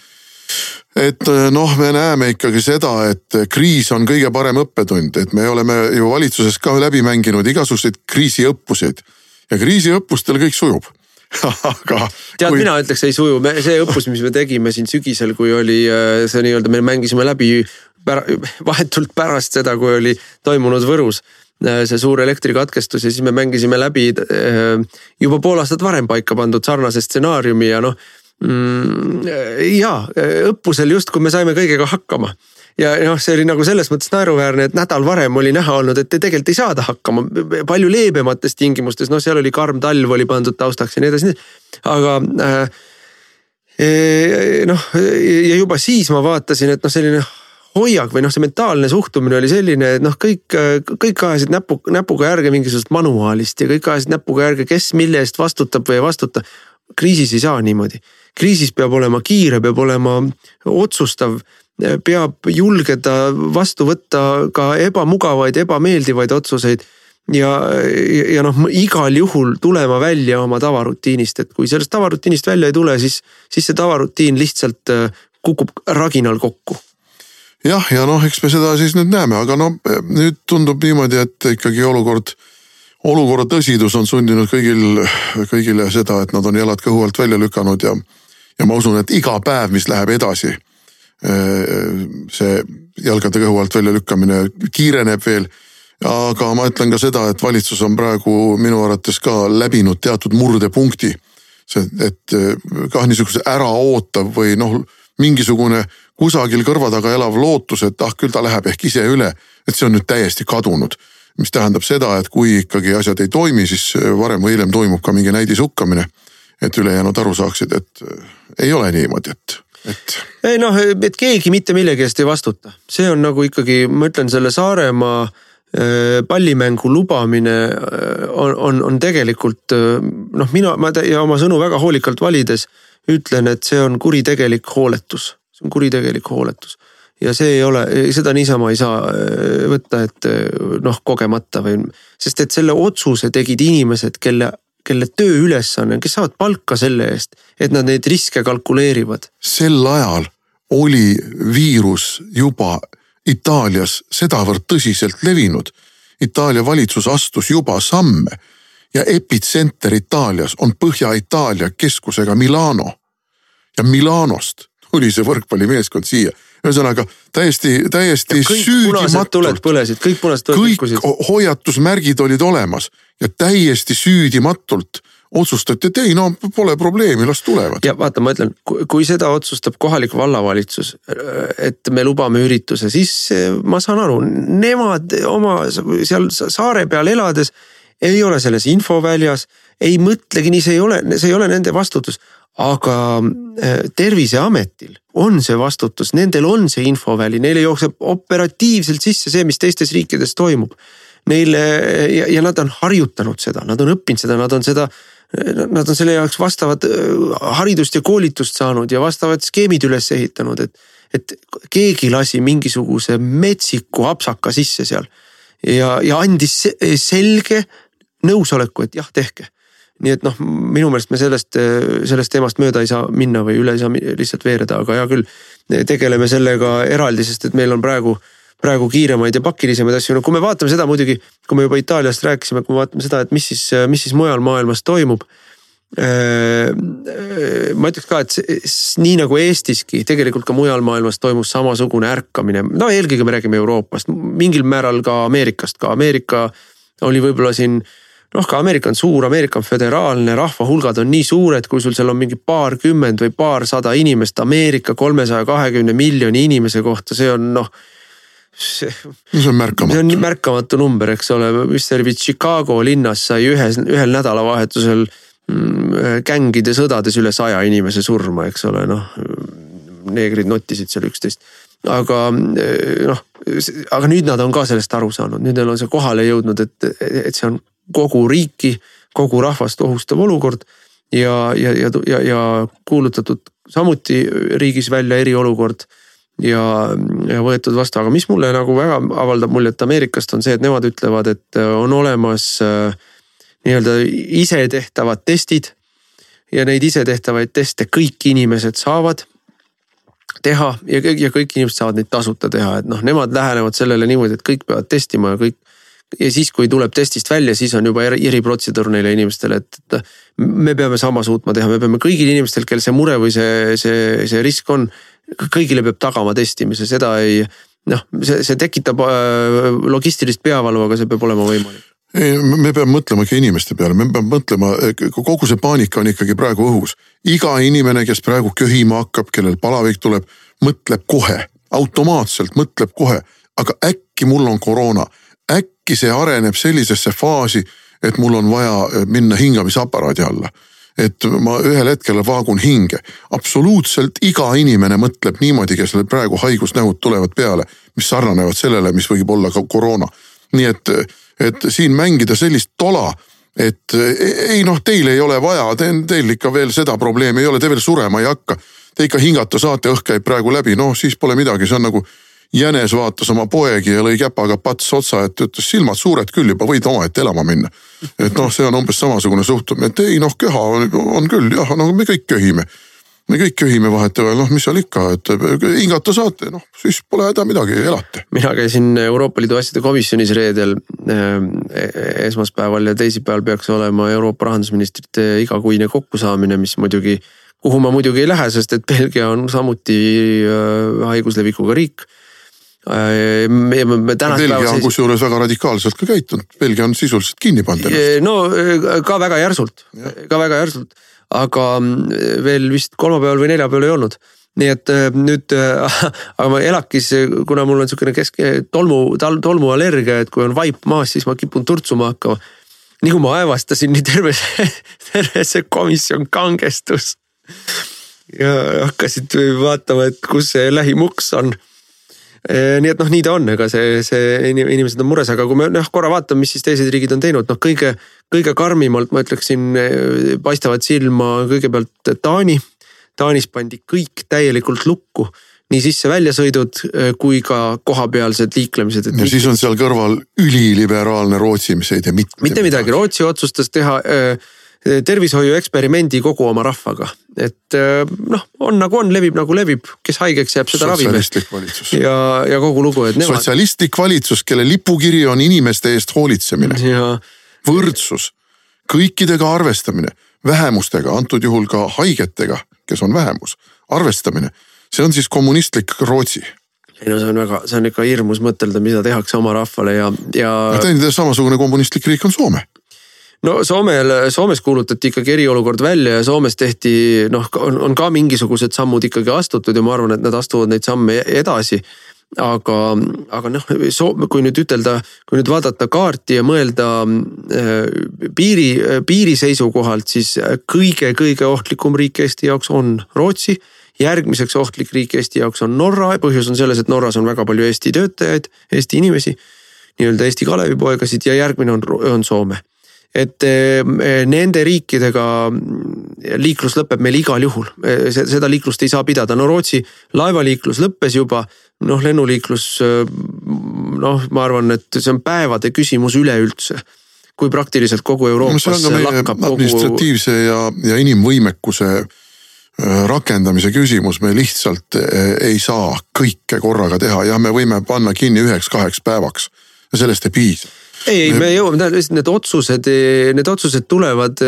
et äh, noh, me näeme ikkagi seda, et kriis on kõige parem õppetund, et me oleme ju valitsuses ka läbi mänginud igasuguseid kriisiõppuseid ja kriisiõppustel kõik sujub aga. tead kui..., mina ütleks ei suju, see õppus, mis me tegime siin sügisel, kui oli see nii-öelda, me mängisime läbi pära, vahetult pärast seda, kui oli toimunud Võrus Äh, see suur elektrikatkestus ja siis me mängisime läbi äh, juba pool aastat varem paika pandud sarnase stsenaariumi ja noh mm, ja õppusel justkui me saime kõigega hakkama. Ja noh, see oli nagu selles mõttes naeruväärne, et nädal varem oli näha olnud, et tegelikult ei saada hakkama palju leebemates tingimustes, noh, seal oli karm talv oli pandud taustaks ja nii edasi, aga äh, noh, ja juba siis ma vaatasin, et noh, selline hoiak või noh, see mentaalne suhtumine oli selline, et noh, kõik, kõik ajasid näpu, näpuga järge mingisugusest manuaalist ja kõik ajasid näpuga järge, kes mille eest vastutab või ei vastuta. kriisis ei saa niimoodi, kriisis peab olema kiire, peab olema otsustav, peab julgeda vastu võtta ka ebamugavaid, ebameeldivaid otsuseid. Ja, ja noh, igal juhul tulema välja oma tavarutiinist, et kui sellest tavarutiinist välja ei tule, siis, siis see tavarutiin lihtsalt kukub raginal kokku jah, ja noh, eks me seda siis nüüd näeme, aga no nüüd tundub niimoodi, et ikkagi olukord, olukorra tõsidus on sundinud kõigil, kõigile seda, et nad on jalad kõhu alt välja lükanud ja, ja ma usun, et iga päev, mis läheb edasi, see jalgade kõhu alt välja lükkamine kiireneb veel aga ma ütlen ka seda, et valitsus on praegu minu arvates ka läbinud teatud murdepunkti. see, et kah niisuguse äraootav või noh, mingisugune kusagil kõrva taga elav lootus, et ah, küll ta läheb ehk ise üle, et see on nüüd täiesti kadunud. mis tähendab seda, et kui ikkagi asjad ei toimi, siis varem või hiljem toimub ka mingi näidishukkamine. et ülejäänud aru saaksid, et äh, ei ole niimoodi, et, et. ei noh, et keegi mitte millegi eest ei vastuta, see on nagu ikkagi, ma ütlen selle Saaremaa äh, pallimängu lubamine äh, on, on, on tegelikult noh, mina, ma ja oma sõnu väga hoolikalt valides ütlen, et see on kuritegelik hooletus see on kuritegelik hooletus. ja see ei ole, seda niisama ei saa äh, võtta, et äh, noh, kogemata või, sest et selle otsuse tegid inimesed, kelle, kelle tööülesanne, kes saavad palka selle eest, et nad neid riske kalkuleerivad. sel ajal oli viirus juba Itaalias sedavõrd tõsiselt levinud. Itaalia valitsus astus juba samme ja epitsenter Itaalias on Põhja-Itaalia keskusega Milano. ja Milanost tuli see võrkpallimeeskond siia ühesõnaga täiesti, täiesti süüdimatult. põlesid, kõik punased tuled rikkusid. kõik hoiatusmärgid olid olemas ja täiesti süüdimatult otsustati, et ei no pole probleemi, las tulevad. ja vaata, ma ütlen, kui seda otsustab kohalik vallavalitsus, et me lubame ürituse, siis ma saan aru, nemad oma seal saare peal elades ei ole selles infoväljas, ei mõtlegi nii, see ei ole, see ei ole nende vastutus aga äh, terviseametil on see vastutus, nendel on see infoväli, neile jookseb operatiivselt sisse see, mis teistes riikides toimub. Neile ja, ja nad on harjutanud seda, nad on õppinud seda, nad on seda, nad on selle jaoks vastavat äh, haridust ja koolitust saanud ja vastavad skeemid üles ehitanud, et. et keegi lasi mingisuguse metsiku apsaka sisse seal ja, ja andis selge nõusoleku, et jah, tehke nii et noh, minu meelest me sellest, sellest teemast mööda ei saa minna või üle ei saa lihtsalt veereda, aga hea küll. tegeleme sellega eraldi, sest et meil on praegu, praegu kiiremaid ja pakilisemaid asju, no kui me vaatame seda muidugi, kui me juba Itaaliast rääkisime, kui me vaatame seda, et mis siis, mis siis mujal maailmas toimub ma ütleks ka, et nii nagu Eestiski, tegelikult ka mujal maailmas toimus samasugune ärkamine, no eelkõige me räägime Euroopast, mingil määral ka Ameerikast, ka Ameerika oli võib-olla siin noh, ka Ameerika on suur, Ameerika on föderaalne, rahvahulgad on nii suured, kui sul seal on mingi paarkümmend või paarsada inimest Ameerika kolmesaja kahekümne miljoni inimese kohta, see on noh see, see on märkamatu. see on märkamatu number, eks ole, mis see oli, Chicago linnas sai ühes, ühel nädalavahetusel mm, gängide sõdades üle saja inimese surma, eks ole, noh. neegrid nottisid seal üksteist, aga noh, aga nüüd nad on ka sellest aru saanud, nüüd neil on see kohale jõudnud, et, et see on kogu riiki, kogu rahvast ohustav olukord. ja, ja, ja, ja, ja kuulutatud samuti riigis välja eriolukord ja, ja võetud vastu, aga mis mulle nagu väga avaldab muljet Ameerikast on see, et nemad ütlevad, et on olemas äh, nii-öelda isetehtavad testid. ja neid isetehtavaid teste kõik inimesed saavad teha ja, ja kõik inimesed saavad neid tasuta teha, et noh, nemad lähenevad sellele niimoodi, et kõik peavad testima ja kõik ja siis, kui tuleb testist välja, siis on juba eriprotseduur neile inimestele, et me peame sama suutma teha, me peame kõigil inimestel, kel see mure või see, see, see risk on, kõigile peab tagama testimise, seda ei noh, see, see tekitab äh, logistilist peavalu, aga see peab olema võimalik ei, me peame mõtlema ikka inimeste peale, me peame mõtlema, kogu see paanika on ikkagi praegu õhus. iga inimene, kes praegu köhima hakkab, kellel palavik tuleb, mõtleb kohe, automaatselt mõtleb kohe, aga äkki mul on koroona äkki see areneb sellisesse faasi, et mul on vaja eh, minna hingamisaparaadi alla. et ma ühel hetkel vaagun hinge. absoluutselt iga inimene mõtleb niimoodi, kes praegu haigusnähud tulevad peale, mis sarnanevad sellele, mis võib olla ka koroona. nii et, et siin mängida sellist tola et eh, ei noh, teil ei ole vaja, teil ikka veel seda probleemi ei ole, te veel surema ei hakka. Te ikka hingata saate, õhk käib praegu läbi, noh siis pole midagi, see on nagu jänes vaatas oma poegi ja lõi käpaga pats otsa, et ütles silmad suured küll juba, võid omaette elama minna. et noh, see on umbes samasugune suhtumine, et ei noh, köha on, on küll jah, no me kõik köhime. me kõik köhime vahetevahel, noh, mis seal ikka, et hingata saate, noh siis pole häda midagi, elate. mina käisin Euroopa Liidu asjade komisjonis reedel äh, esmaspäeval ja teisipäeval peaks olema Euroopa rahandusministrite igakuine kokkusaamine, mis muidugi kuhu ma muidugi ei lähe, sest et Belgia on samuti äh, haiguslevikuga riik Äh, me, me tänasel päeval. Belgia on kusjuures väga radikaalselt ka käitunud, Belgia on sisuliselt kinni pannud ennast. no äh, ka väga järsult ka väga järsult, aga mm, veel vist kolmapäeval või neljapäeval ei olnud nii et äh, nüüd, aga ma ELAK-is, kuna mul on sihukene kesk, tolmu, tolmuallergia, et kui on vaip maas, siis ma kipun turtsuma hakkama. nii kui ma aevastasin, nii terve see, terve see komisjon kangestus. ja hakkasid vaatama, et kus see lähimuks on Eh, nii et noh, nii ta on, ega see, see inimesed on mures, aga kui me noh korra vaatame, mis siis teised riigid on teinud, noh kõige, kõige karmimalt ma ütleksin, paistavad silma kõigepealt Taani. Taanis pandi kõik täielikult lukku nii sisse-väljasõidud kui ka kohapealsed liiklemised. ja siis on seal kõrval üliliberaalne Rootsi, mis ei tee mitte, mitte midagi, Rootsi otsustas teha äh, tervishoiueksperimendi kogu oma rahvaga, et äh, noh, on nagu on, levib nagu levib, kes haigeks jääb, seda ravime. sotsialistlik valitsus. ja, ja kogu lugu, et nemad. sotsialistlik valitsus, kelle lipukiri on inimeste eest hoolitsemine. võrdsus, kõikidega arvestamine, vähemustega, antud juhul ka haigetega, kes on vähemus, arvestamine. see on siis kommunistlik Rootsi ei no see on väga, see on ikka hirmus mõtelda, mida tehakse oma rahvale ja, ja. samasugune kommunistlik riik on Soome no Soomel, Soomes kuulutati ikkagi eriolukord välja ja Soomes tehti noh, on, ka mingisugused sammud ikkagi astutud ja ma arvan, et nad astuvad neid samme edasi aga, aga noh, kui nüüd ütelda, kui nüüd vaadata kaarti ja mõelda äh, piiri, piiri seisukohalt, siis kõige-kõige ohtlikum riik Eesti jaoks on Rootsi. järgmiseks ohtlik riik Eesti jaoks on Norra, põhjus on selles, et Norras on väga palju Eesti töötajaid, Eesti inimesi. nii-öelda Eesti Kalevipoegasid ja järgmine on, on Soome et eh, nende riikidega liiklus lõpeb meil igal juhul, eh, seda liiklust ei saa pidada, no Rootsi laevaliiklus lõppes juba, noh lennuliiklus eh, noh, ma arvan, et see on päevade küsimus üleüldse kui praktiliselt kogu Euroopas no, lakkab kogu. administratiivse ja, ja inimvõimekuse rakendamise küsimus, me lihtsalt ei saa kõike korraga teha, jah, me võime panna kinni üheks-kaheks päevaks. Ja sellest ei piisa ei, me jõuame, tähendab lihtsalt need otsused, need otsused tulevad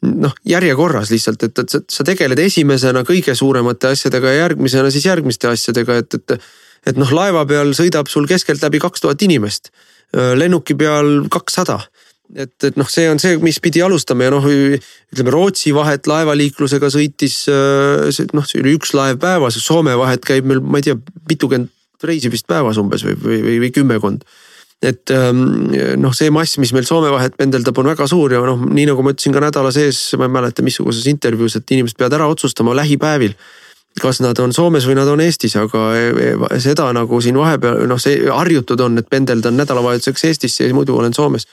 noh, järjekorras lihtsalt, et, et sa, sa tegeled esimesena kõige suuremate asjadega ja järgmisena siis järgmiste asjadega, et, et. et noh, laeva peal sõidab sul keskeltläbi kaks tuhat inimest, lennuki peal kakssada et, et noh, see on see, mis pidi alustama ja noh, ütleme Rootsi vahet laevaliiklusega sõitis noh, see oli üks laev päevas, Soome vahet käib meil, ma ei tea, mitukümmend reisi vist päevas umbes või, või, või, või kümmekond et ähm, noh, see mass, mis meil Soome vahet pendeldab, on väga suur ja noh, nii nagu ma ütlesin ka nädala sees, ma ei mäleta, missuguses intervjuus, et inimesed peavad ära otsustama lähipäevil kas nad on Soomes või nad on Eestis, aga e, e, seda nagu siin vahepeal noh, see harjutud on, et pendeldan nädalavahetuseks Eestisse ja muidu olen Soomes.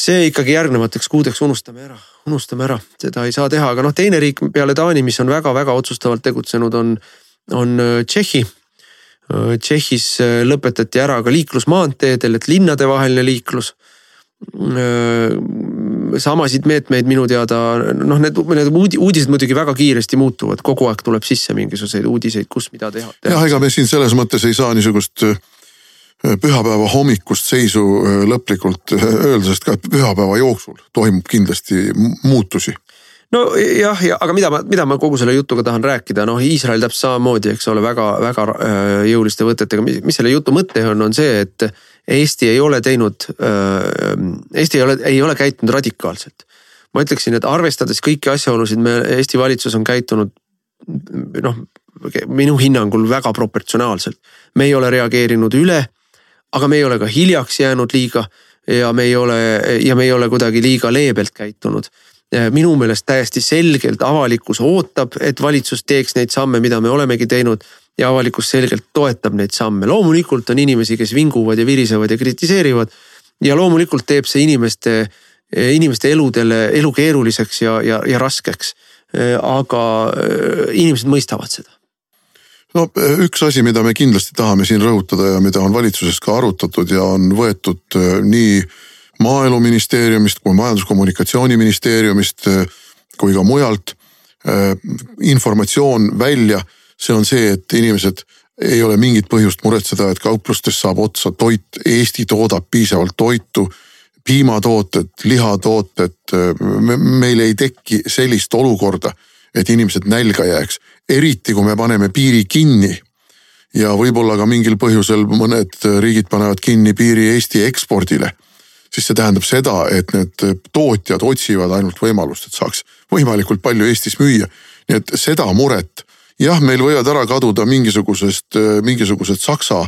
see ikkagi järgnevateks kuudeks unustame ära, unustame ära, seda ei saa teha, aga noh, teine riik peale Taani, mis on väga-väga otsustavalt tegutsenud, on, on äh, Tšehhi Tšehhis äh, lõpetati ära ka liiklus maanteedel, et linnadevaheline liiklus. Äh, samasid meetmeid minu teada, noh, need, need uudised muidugi väga kiiresti muutuvad, kogu aeg tuleb sisse mingisuguseid uudiseid, kus mida teha. jah, ega me siin selles mõttes ei saa niisugust pühapäeva hommikust seisu lõplikult öelda, sest ka pühapäeva jooksul toimub kindlasti muutusi nojah, ja aga mida ma, mida ma kogu selle jutuga tahan rääkida, noh, Iisrael täpselt samamoodi, eks ole, väga-väga äh, jõuliste võtetega, mis selle jutu mõte on, on see, et Eesti ei ole teinud, äh, Eesti ei ole, ei ole käitunud radikaalselt. ma ütleksin, et arvestades kõiki asjaolusid, me, Eesti valitsus on käitunud noh, minu hinnangul väga proportsionaalselt. me ei ole reageerinud üle, aga me ei ole ka hiljaks jäänud liiga ja me ei ole, ja me ei ole kuidagi liiga leebelt käitunud minu meelest täiesti selgelt avalikkus ootab, et valitsus teeks neid samme, mida me olemegi teinud ja avalikkus selgelt toetab neid samme. loomulikult on inimesi, kes vinguvad ja virisevad ja kritiseerivad. ja loomulikult teeb see inimeste, inimeste eludele, elu keeruliseks ja, ja, ja raskeks. aga äh, inimesed mõistavad seda no üks asi, mida me kindlasti tahame siin rõhutada ja mida on valitsuses ka arutatud ja on võetud äh, nii maaeluministeeriumist kui majandus-kommunikatsiooniministeeriumist eh, kui ka mujalt eh, informatsioon välja. see on see, et inimesed ei ole mingit põhjust muretseda, et kauplustes saab otsa toit, Eesti toodab piisavalt toitu piimatooted, lihatooted, eh, meil ei teki sellist olukorda, et inimesed nälga jääks. eriti kui me paneme piiri kinni ja võib-olla ka mingil põhjusel mõned riigid panevad kinni piiri Eesti ekspordile siis see tähendab seda, et need tootjad otsivad ainult võimalust, et saaks võimalikult palju Eestis müüa. nii et seda muret, jah, meil võivad ära kaduda mingisugusest, mingisugused Saksa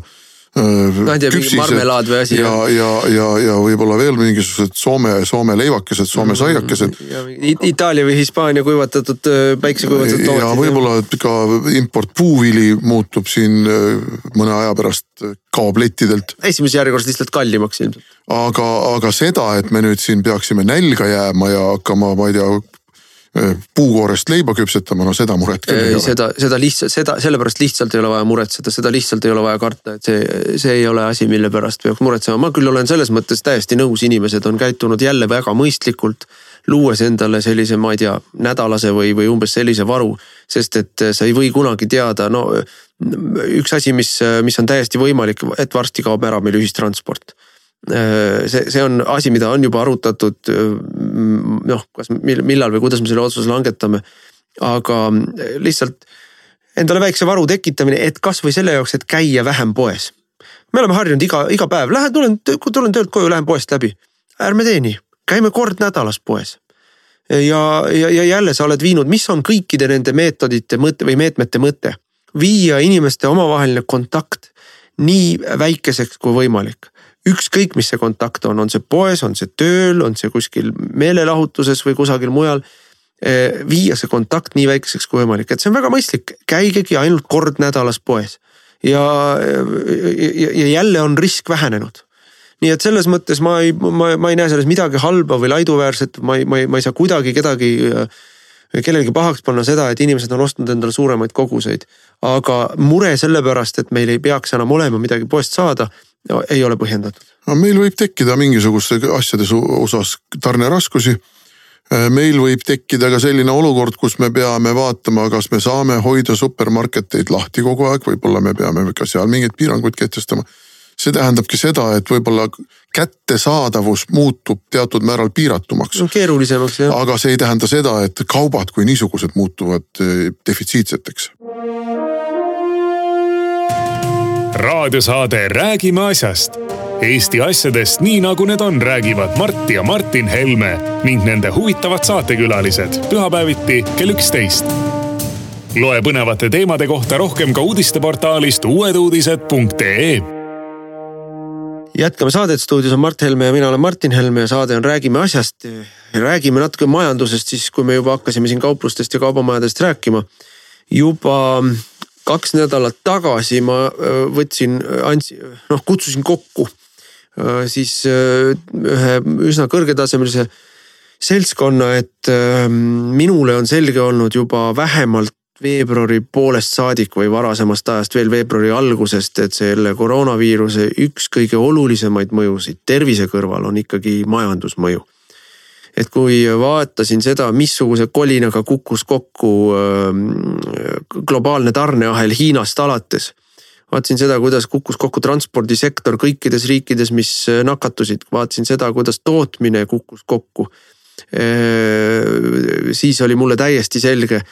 ma ei tea, marmelaad või asi. ja, ja, ja, ja võib-olla veel mingisugused Soome, Soome leivakesed, Soome saiakesed. Itaalia või Hispaania kuivatatud, päiksekuivatatud tooted. ja võib-olla ka import puuvili muutub siin mõne aja pärast kaob lettidelt. esimeses järjekorras lihtsalt kallimaks ilmselt. Aga, aga seda, et me nüüd siin peaksime nälga jääma ja hakkama, ma ei tea puukoorest leiba küpsetama, no seda muret küll ei ole. seda, seda lihtsalt, seda sellepärast lihtsalt ei ole vaja muretseda, seda lihtsalt ei ole vaja karta, et see, see ei ole asi, mille pärast peaks muretsema, ma küll olen selles mõttes täiesti nõus, inimesed on käitunud jälle väga mõistlikult luues endale sellise, ma ei tea, nädalase või, või umbes sellise varu. sest et sa ei või kunagi teada, no üks asi, mis, mis on täiesti võimalik, et varsti kaob ära meil ühistransport Äh, see, see on asi, mida on juba arutatud äh, noh, kas millal või kuidas me selle otsuse langetame. aga äh, lihtsalt endale väikse varu tekitamine, et kasvõi selle jaoks, et käia vähem poes. me oleme harjunud iga, iga päev, lähen, tulen, tulen töölt koju, lähen poest läbi. ärme tee nii, käime kord nädalas poes. ja, ja, ja jälle sa oled viinud, mis on kõikide nende meetodite mõte või meetmete mõte? viia inimeste omavaheline kontakt nii väikeseks kui võimalik ükskõik, mis see kontakt on, on see poes, on see tööl, on see kuskil meelelahutuses või kusagil mujal. Eh, viia see kontakt nii väikeseks kui võimalik, et see on väga mõistlik, käigegi ainult kord nädalas poes. ja, ja, ja jälle on risk vähenenud nii et selles mõttes ma ei, ma, ma ei näe selles midagi halba või laiduväärset, ma ei, ma ei, ma ei saa kuidagi kedagi kellelegi pahaks panna seda, et inimesed on ostnud endale suuremaid koguseid. aga mure sellepärast, et meil ei peaks enam olema midagi poest saada no, ei ole põhjendatud. no meil võib tekkida mingisuguste asjade osas tarneraskusi. Äh, meil võib tekkida ka selline olukord, kus me peame vaatama, kas me saame hoida supermarketeid lahti kogu aeg, võib-olla me peame ka seal mingeid piiranguid kehtestama. see tähendabki seda, et võib-olla kättesaadavus muutub teatud määral piiratumaks no,. keerulisemaks jah. aga see ei tähenda seda, et kaubad kui niisugused muutuvad äh, defitsiitseteks raadiosaade Räägime asjast. Eesti asjadest nii nagu need on, räägivad Mart ja Martin Helme ning nende huvitavad saatekülalised pühapäeviti kell üksteist. loe põnevate teemade kohta rohkem ka uudisteportaalist uueduudised.ee jätkame saadet, stuudios on Mart Helme ja mina olen Martin Helme ja saade on Räägime asjast. räägime natuke majandusest siis, kui me juba hakkasime siin kauplustest ja kaubamajadest rääkima. juba kaks nädalat tagasi ma äh, võtsin, andsin, noh kutsusin kokku äh, siis äh, ühe üsna kõrgetasemelise seltskonna, et minule on selge olnud juba vähemalt veebruari poolest saadik või varasemast ajast veel veebruari algusest, et selle koroonaviiruse üks kõige olulisemaid mõjusid tervise kõrval on ikkagi majandusmõju et kui vaatasin seda, missuguse kolinaga kukkus kokku ähm, globaalne tarneahel Hiinast alates. vaatasin seda, kuidas kukkus kokku transpordisektor kõikides riikides, mis nakatusid, vaatasin seda, kuidas tootmine kukkus kokku. Äh, siis oli mulle täiesti selge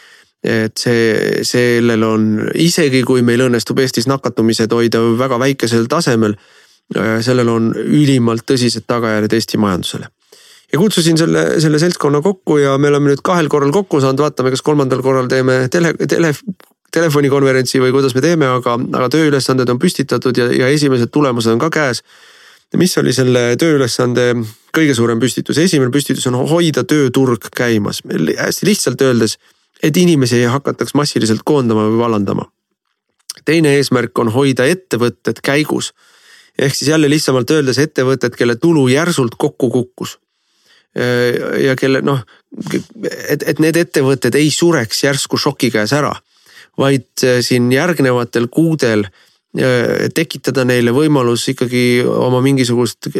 et see, sellel on, isegi kui meil õnnestub Eestis nakatumised hoida väga väikesel tasemel, äh, sellel on ülimalt tõsised tagajärjed Eesti majandusele ja kutsusin selle, selle seltskonna kokku ja me oleme nüüd kahel korral kokku saanud, vaatame, kas kolmandal korral teeme tele, tele, telefonikonverentsi või kuidas me teeme, aga, aga tööülesanded on püstitatud ja, ja esimesed tulemused on ka käes. mis oli selle tööülesande kõige suurem püstitus, esimene püstitus on hoida tööturg käimas, hästi lihtsalt öeldes, et inimesi ei hakataks massiliselt koondama või vallandama. teine eesmärk on hoida ettevõtted käigus. Ehk siis jälle lihtsamalt öeldes ettevõtted, kelle tulu järsult kokku kukkus ja kelle noh, et, et need ettevõtted ei sureks järsku šoki käes ära, vaid äh, siin järgnevatel kuudel äh, tekitada neile võimalus ikkagi oma mingisugust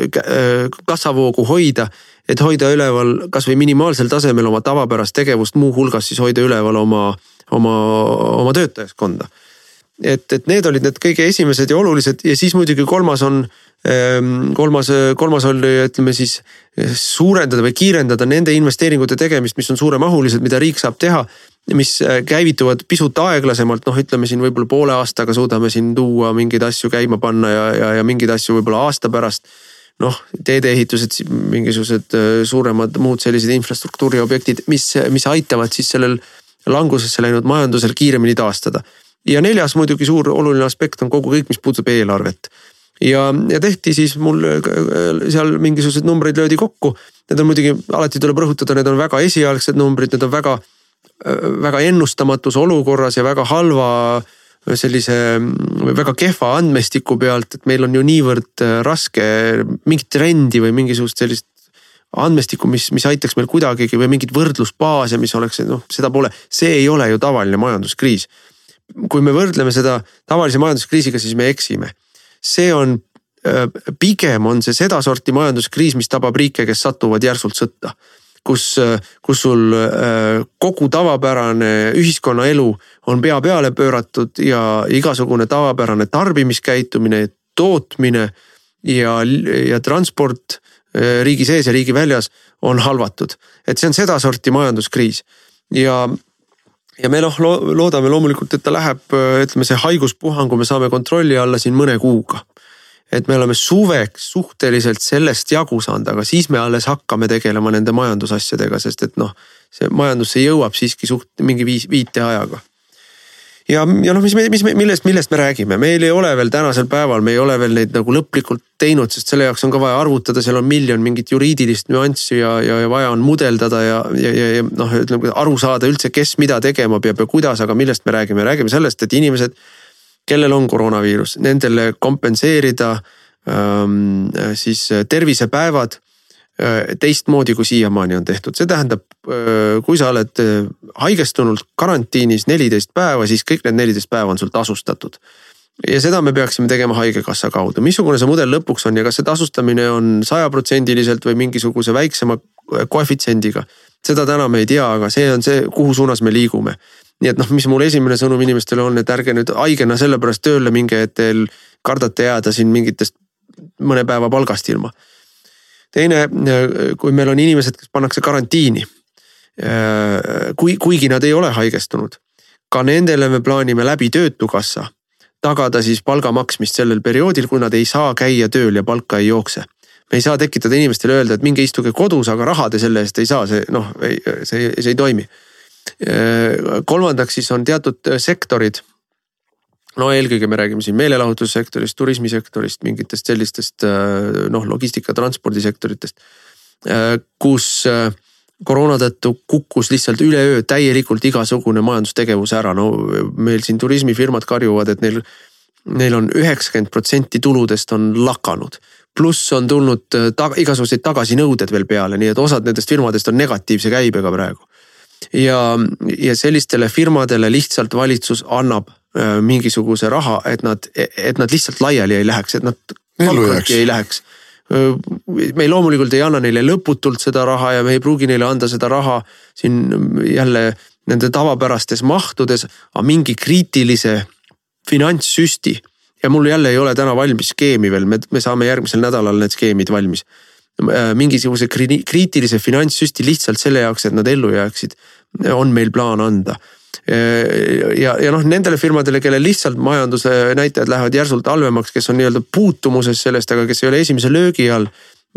kassavoogu hoida, et hoida üleval kasvõi minimaalsel tasemel oma tavapärast tegevust, muuhulgas siis hoida üleval oma, oma, oma töötajaskonda. et, et need olid need kõige esimesed ja olulised ja siis muidugi kolmas on Ehm, kolmas, kolmas oli, ütleme siis suurendada või kiirendada nende investeeringute tegemist, mis on suuremahulised, mida riik saab teha. mis äh, käivituvad pisut aeglasemalt, noh, ütleme siin võib-olla poole aastaga suudame siin tuua mingeid asju käima panna ja, ja, ja mingeid asju võib-olla aasta pärast noh, teedeehitused, mingisugused äh, suuremad muud sellised infrastruktuuri objektid, mis, mis aitavad siis sellel langusesse läinud majandusel kiiremini taastada. ja neljas muidugi suur oluline aspekt on kogu kõik, mis puudutab eelarvet ja, ja tehti siis mul äh, seal mingisuguseid numbreid löödi kokku. Need on muidugi, alati tuleb rõhutada, need on väga esialgsed numbrid, need on väga, äh, väga ennustamatus olukorras ja väga halva sellise väga kehva andmestiku pealt, et meil on ju niivõrd äh, raske mingit trendi või mingisugust sellist andmestikku, mis, mis aitaks meil kuidagigi või mingit võrdlusbaase, mis oleks, noh, seda pole, see ei ole ju tavaline majanduskriis. kui me võrdleme seda tavalise majanduskriisiga, siis me eksime. See on, pigem on see sedasorti majanduskriis, mis tabab riike, kes satuvad järsult sõtta kus, kus sul kogu tavapärane ühiskonnaelu on pea peale pööratud ja igasugune tavapärane tarbimiskäitumine, tootmine ja, ja transport riigi sees ja riigi väljas on halvatud. et see on sedasorti majanduskriis ja, ja me noh loodame loomulikult, et ta läheb, ütleme see haiguspuhangu me saame kontrolli alla siin mõne kuuga et me oleme suveks suhteliselt sellest jagu saanud, aga siis me alles hakkame tegelema nende majandusasjadega, sest et noh, see majandusse jõuab siiski suht mingi viis, viiteajaga. Ja, ja noh, mis mis millest, millest me räägime, meil ei ole veel tänasel päeval, me ei ole veel neid nagu lõplikult teinud, sest selle jaoks on ka vaja arvutada, seal on miljon mingit juriidilist nüanssi ja, ja, ja vaja on mudeldada ja, ja, ja, ja noh, ütleme aru saada üldse, kes mida tegema peab ja kuidas, aga millest me räägime, räägime sellest, et inimesed kellel on koroonaviirus, nendele kompenseerida ähm, siis tervisepäevad teistmoodi, kui siiamaani on tehtud, see tähendab, äh, kui sa oled äh, haigestunult karantiinis neliteist päeva, siis kõik need neliteist päeva on sul tasustatud. ja seda me peaksime tegema haigekassa kaudu, missugune see mudel lõpuks on ja kas see tasustamine on sajaprotsendiliselt või mingisuguse väiksema koefitsiendiga. seda täna me ei tea, aga see on see, kuhu suunas me liigume nii et noh, mis mul esimene sõnum inimestele on, et ärge nüüd haigena sellepärast tööle minge, et teil kardate jääda siin mingitest mõne päeva palgast ilma. Teine, kui meil on inimesed, kes pannakse karantiini. kui, kuigi nad ei ole haigestunud, ka nendele me plaanime läbi Töötukassa tagada siis palga maksmist sellel perioodil, kui nad ei saa käia tööl ja palka ei jookse me ei saa tekitada inimestele öelda, et minge istuge kodus, aga raha te selle eest ei saa, see noh, see, see ei toimi Äh, kolmandaks siis on teatud äh, sektorid. No eelkõige me räägime siin meelelahutussektorist, turismisektorist, mingitest sellistest äh, noh, logistika, transpordisektoritest. kus koroona tõttu kukkus lihtsalt üleöö täielikult igasugune majandustegevus ära, no meil siin turismifirmad karjuvad, et neil neil on üheksakümmend protsenti tuludest on lakanud. pluss on tulnud ta, igasuguseid tagasinõuded veel peale, nii et osad nendest firmadest on negatiivse käibega praegu ja, ja sellistele firmadele lihtsalt valitsus annab äh, mingisuguse raha, et nad, et nad lihtsalt laiali ei läheks, et nad pankrotti ei läheks. Äh, me loomulikult ei anna neile lõputult seda raha ja me ei pruugi neile anda seda raha siin jälle nende tavapärastes mahtudes, aga mingi kriitilise finantssüsti. ja mul jälle ei ole täna valmis skeemi veel, me, me saame järgmisel nädalal need skeemid valmis. Äh, mingisuguse kriitilise finantssüsti lihtsalt selle jaoks, et nad ellu jääksid, on meil plaan anda. äh, ja, ja noh, nendele firmadele, kellel lihtsalt majanduse näitajad lähevad järsult halvemaks, kes on nii-öelda puutumuses sellest, aga kes ei ole esimese löögi all.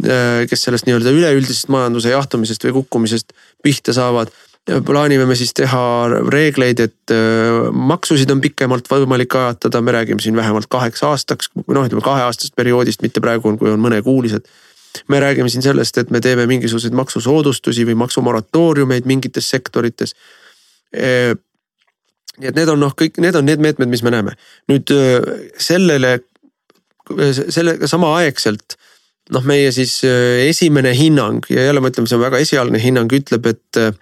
Äh, kes sellest nii-öelda üleüldisest majanduse jahtumisest või kukkumisest pihta saavad. plaanime me siis teha reegleid, et maksusid on pikemalt võimalik ajatada, me räägime siin vähemalt kaheks aastaks, noh, ütleme kaheaastasest perioodist, mitte praegu on, kui on mõnekuulised me räägime siin sellest, et me teeme mingisuguseid maksusoodustusi või maksumoratooriumeid mingites sektorites. Nii et need on noh, kõik need on need meetmed, mis me näeme. nüüd sellele, sellega samaaegselt noh, meie siis esimene hinnang ja jälle ma ütlen, see on väga esialgne hinnang, ütleb, et,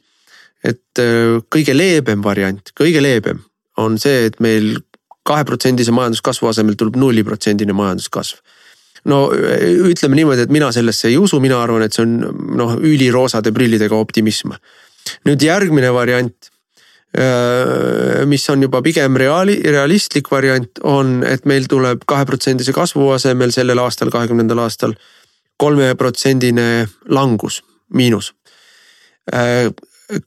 et kõige leebem variant, kõige leebem on see, et meil kaheprotsendise majanduskasvu asemel tuleb nulliprotsendine majanduskasv no ütleme niimoodi, et mina sellesse ei usu, mina arvan, et see on noh, üliroosade prillidega optimism. nüüd järgmine variant, mis on juba pigem reaali, realistlik variant, on, et meil tuleb kaheprotsendise kasvu asemel sellel aastal, kahekümnendal aastal kolmeprotsendine langus, miinus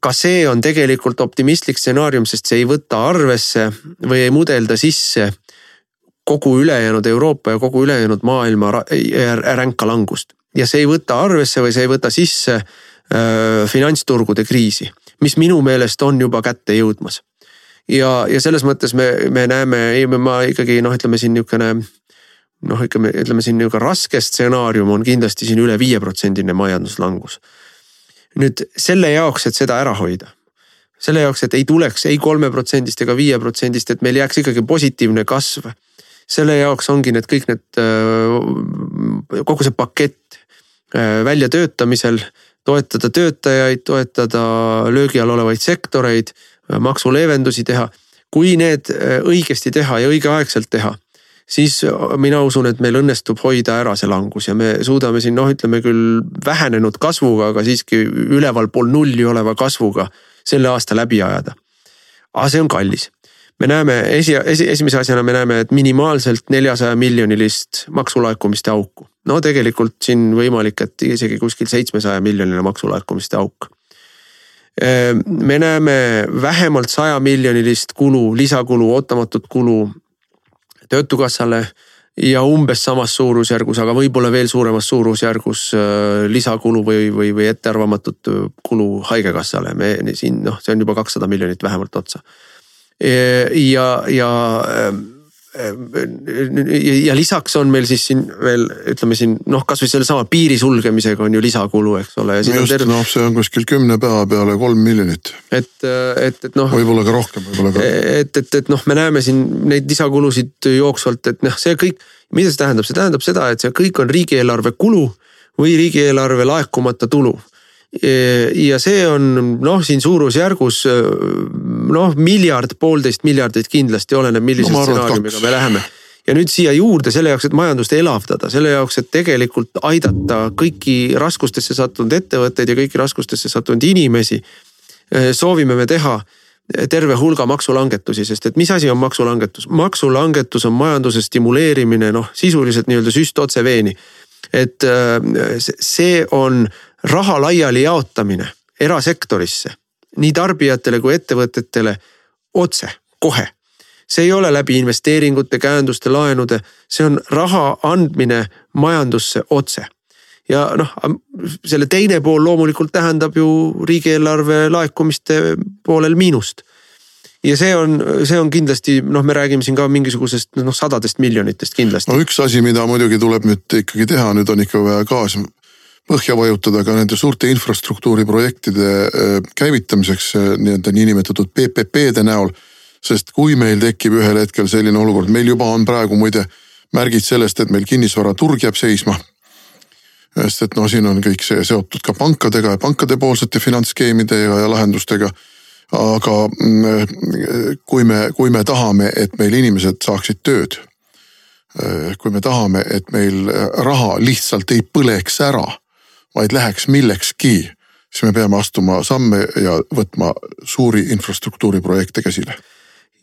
ka see on tegelikult optimistlik stsenaarium, sest see ei võta arvesse või ei mudelda sisse kogu ülejäänud Euroopa ja kogu ülejäänud maailma ränka langust. ja see ei võta arvesse või see ei võta sisse äh, finantsturgude kriisi, mis minu meelest on juba kätte jõudmas. ja, ja selles mõttes me, me näeme, ei ma ikkagi noh, ütleme siin niisugune noh, ütleme, ütleme siin niisugune raske stsenaarium on kindlasti siin üle viieprotsendine majanduslangus. nüüd selle jaoks, et seda ära hoida selle jaoks, et ei tuleks ei kolmeprotsendist ega viieprotsendist, et meil jääks ikkagi positiivne kasv selle jaoks ongi need kõik need, kogu see pakett väljatöötamisel, toetada töötajaid, toetada löögi all olevaid sektoreid, maksuleevendusi teha. kui need õigesti teha ja õigeaegselt teha siis mina usun, et meil õnnestub hoida ära see langus ja me suudame siin noh, ütleme küll vähenenud kasvuga, aga siiski ülevalpool nulli oleva kasvuga selle aasta läbi ajada. aga see on kallis. me näeme esi, esi, esimese asjana me näeme, et minimaalselt neljasaja miljonilist maksulaekumiste auku. No tegelikult siin võimalik, et isegi kuskil seitsmesaja miljoniline maksulaekumiste auk me näeme vähemalt saja miljonilist kulu, lisakulu, ootamatut kulu töötukassale ja umbes samas suurusjärgus, aga võib-olla veel suuremas suurusjärgus äh, lisakulu või, või, või ettearvamatut kulu haigekassale. me siin noh, see on juba kakssada miljonit vähemalt otsa. ja, ja ähm, ja lisaks on meil siis siin veel ütleme siin noh, kasvõi sellesama piiri sulgemisega on ju lisakulu, eks ole. just terve... noh, see on kuskil kümne päeva peale kolm miljonit. et, et, et noh. võib-olla ka rohkem, võib-olla ka. et, et, et noh, me näeme siin neid lisakulusid jooksvalt, et noh, see kõik, mida see tähendab, see tähendab seda, et see kõik on riigieelarve kulu või riigieelarve laekumata tulu ja see on noh, siin suurusjärgus noh, miljard, poolteist miljardit kindlasti oleneb, millise no, stsenaariumiga me läheme. ja nüüd siia juurde selle jaoks, et majandust elavdada, selle jaoks, et tegelikult aidata kõiki raskustesse sattunud ettevõtteid ja kõiki raskustesse sattunud inimesi. soovime me teha terve hulga maksulangetusi, sest et mis asi on maksulangetus? maksulangetus on majanduse stimuleerimine noh, sisuliselt nii-öelda süst otse veeni. et see on raha laiali jaotamine erasektorisse, nii tarbijatele kui ettevõtetele otse, kohe. see ei ole läbi investeeringute, käenduste, laenude, see on raha andmine majandusse otse. ja noh, selle teine pool loomulikult tähendab ju riigieelarve laekumiste poolel miinust ja see on, see on kindlasti noh, me räägime siin ka mingisugusest noh sadadest miljonitest kindlasti. no üks asi, mida muidugi tuleb nüüd ikkagi teha, nüüd on ikka vaja gaas põhja vajutada ka nende suurte infrastruktuuriprojektide äh, käivitamiseks äh, nii-öelda niinimetatud PPP-de näol. sest kui meil tekib ühel hetkel selline olukord, meil juba on praegu muide märgid sellest, et meil kinnisvaraturg jääb seisma. sest et noh, siin on kõik see seotud ka pankadega ja pankadepoolsete finantsskeemide ja, ja lahendustega. aga mm, kui me, kui me tahame, et meil inimesed saaksid tööd äh, kui me tahame, et meil raha lihtsalt ei põleks ära vaid läheks millekski, siis me peame astuma samme ja võtma suuri infrastruktuuriprojekte käsile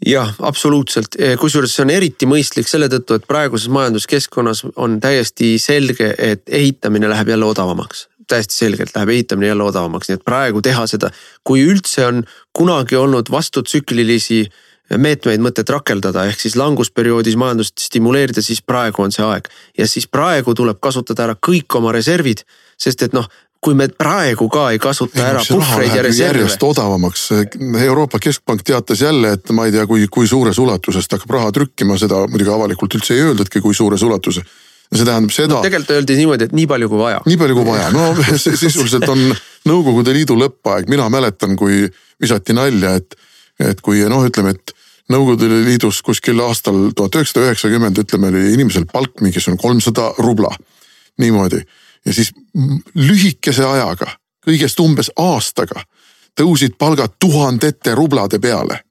jah, absoluutselt, kusjuures see on eriti mõistlik selle tõttu, et praeguses majanduskeskkonnas on täiesti selge, et ehitamine läheb jälle odavamaks. täiesti selgelt läheb ehitamine jälle odavamaks, nii et praegu teha seda, kui üldse on kunagi olnud vastutsüklilisi meetmeid mõtet rakendada, ehk siis langusperioodis majandust stimuleerida, siis praegu on see aeg. ja siis praegu tuleb kasutada ära kõik oma reservid sest et noh, kui me praegu ka ei kasuta ära puhvreid ja reserve. järjest odavamaks, Euroopa Keskpank teatas jälle, et ma ei tea, kui, kui suures ulatuses ta hakkab raha trükkima, seda muidugi avalikult üldse ei öeldudki, kui suures ulatuses see tähendab seda no,. tegelikult öeldi niimoodi, et nii palju kui vaja. nii palju kui vaja, no sisuliselt on Nõukogude Liidu lõppaeg, mina mäletan, kui visati nalja, et, et kui noh, ütleme, et Nõukogude Liidus kuskil aastal tuhat üheksasada üheksakümmend, ütleme, oli inimesel palk mingisugune kolmsada rubla. niimoodi ja siis lühikese ajaga, kõigest umbes aastaga tõusid palgad tuhandete rublade peale.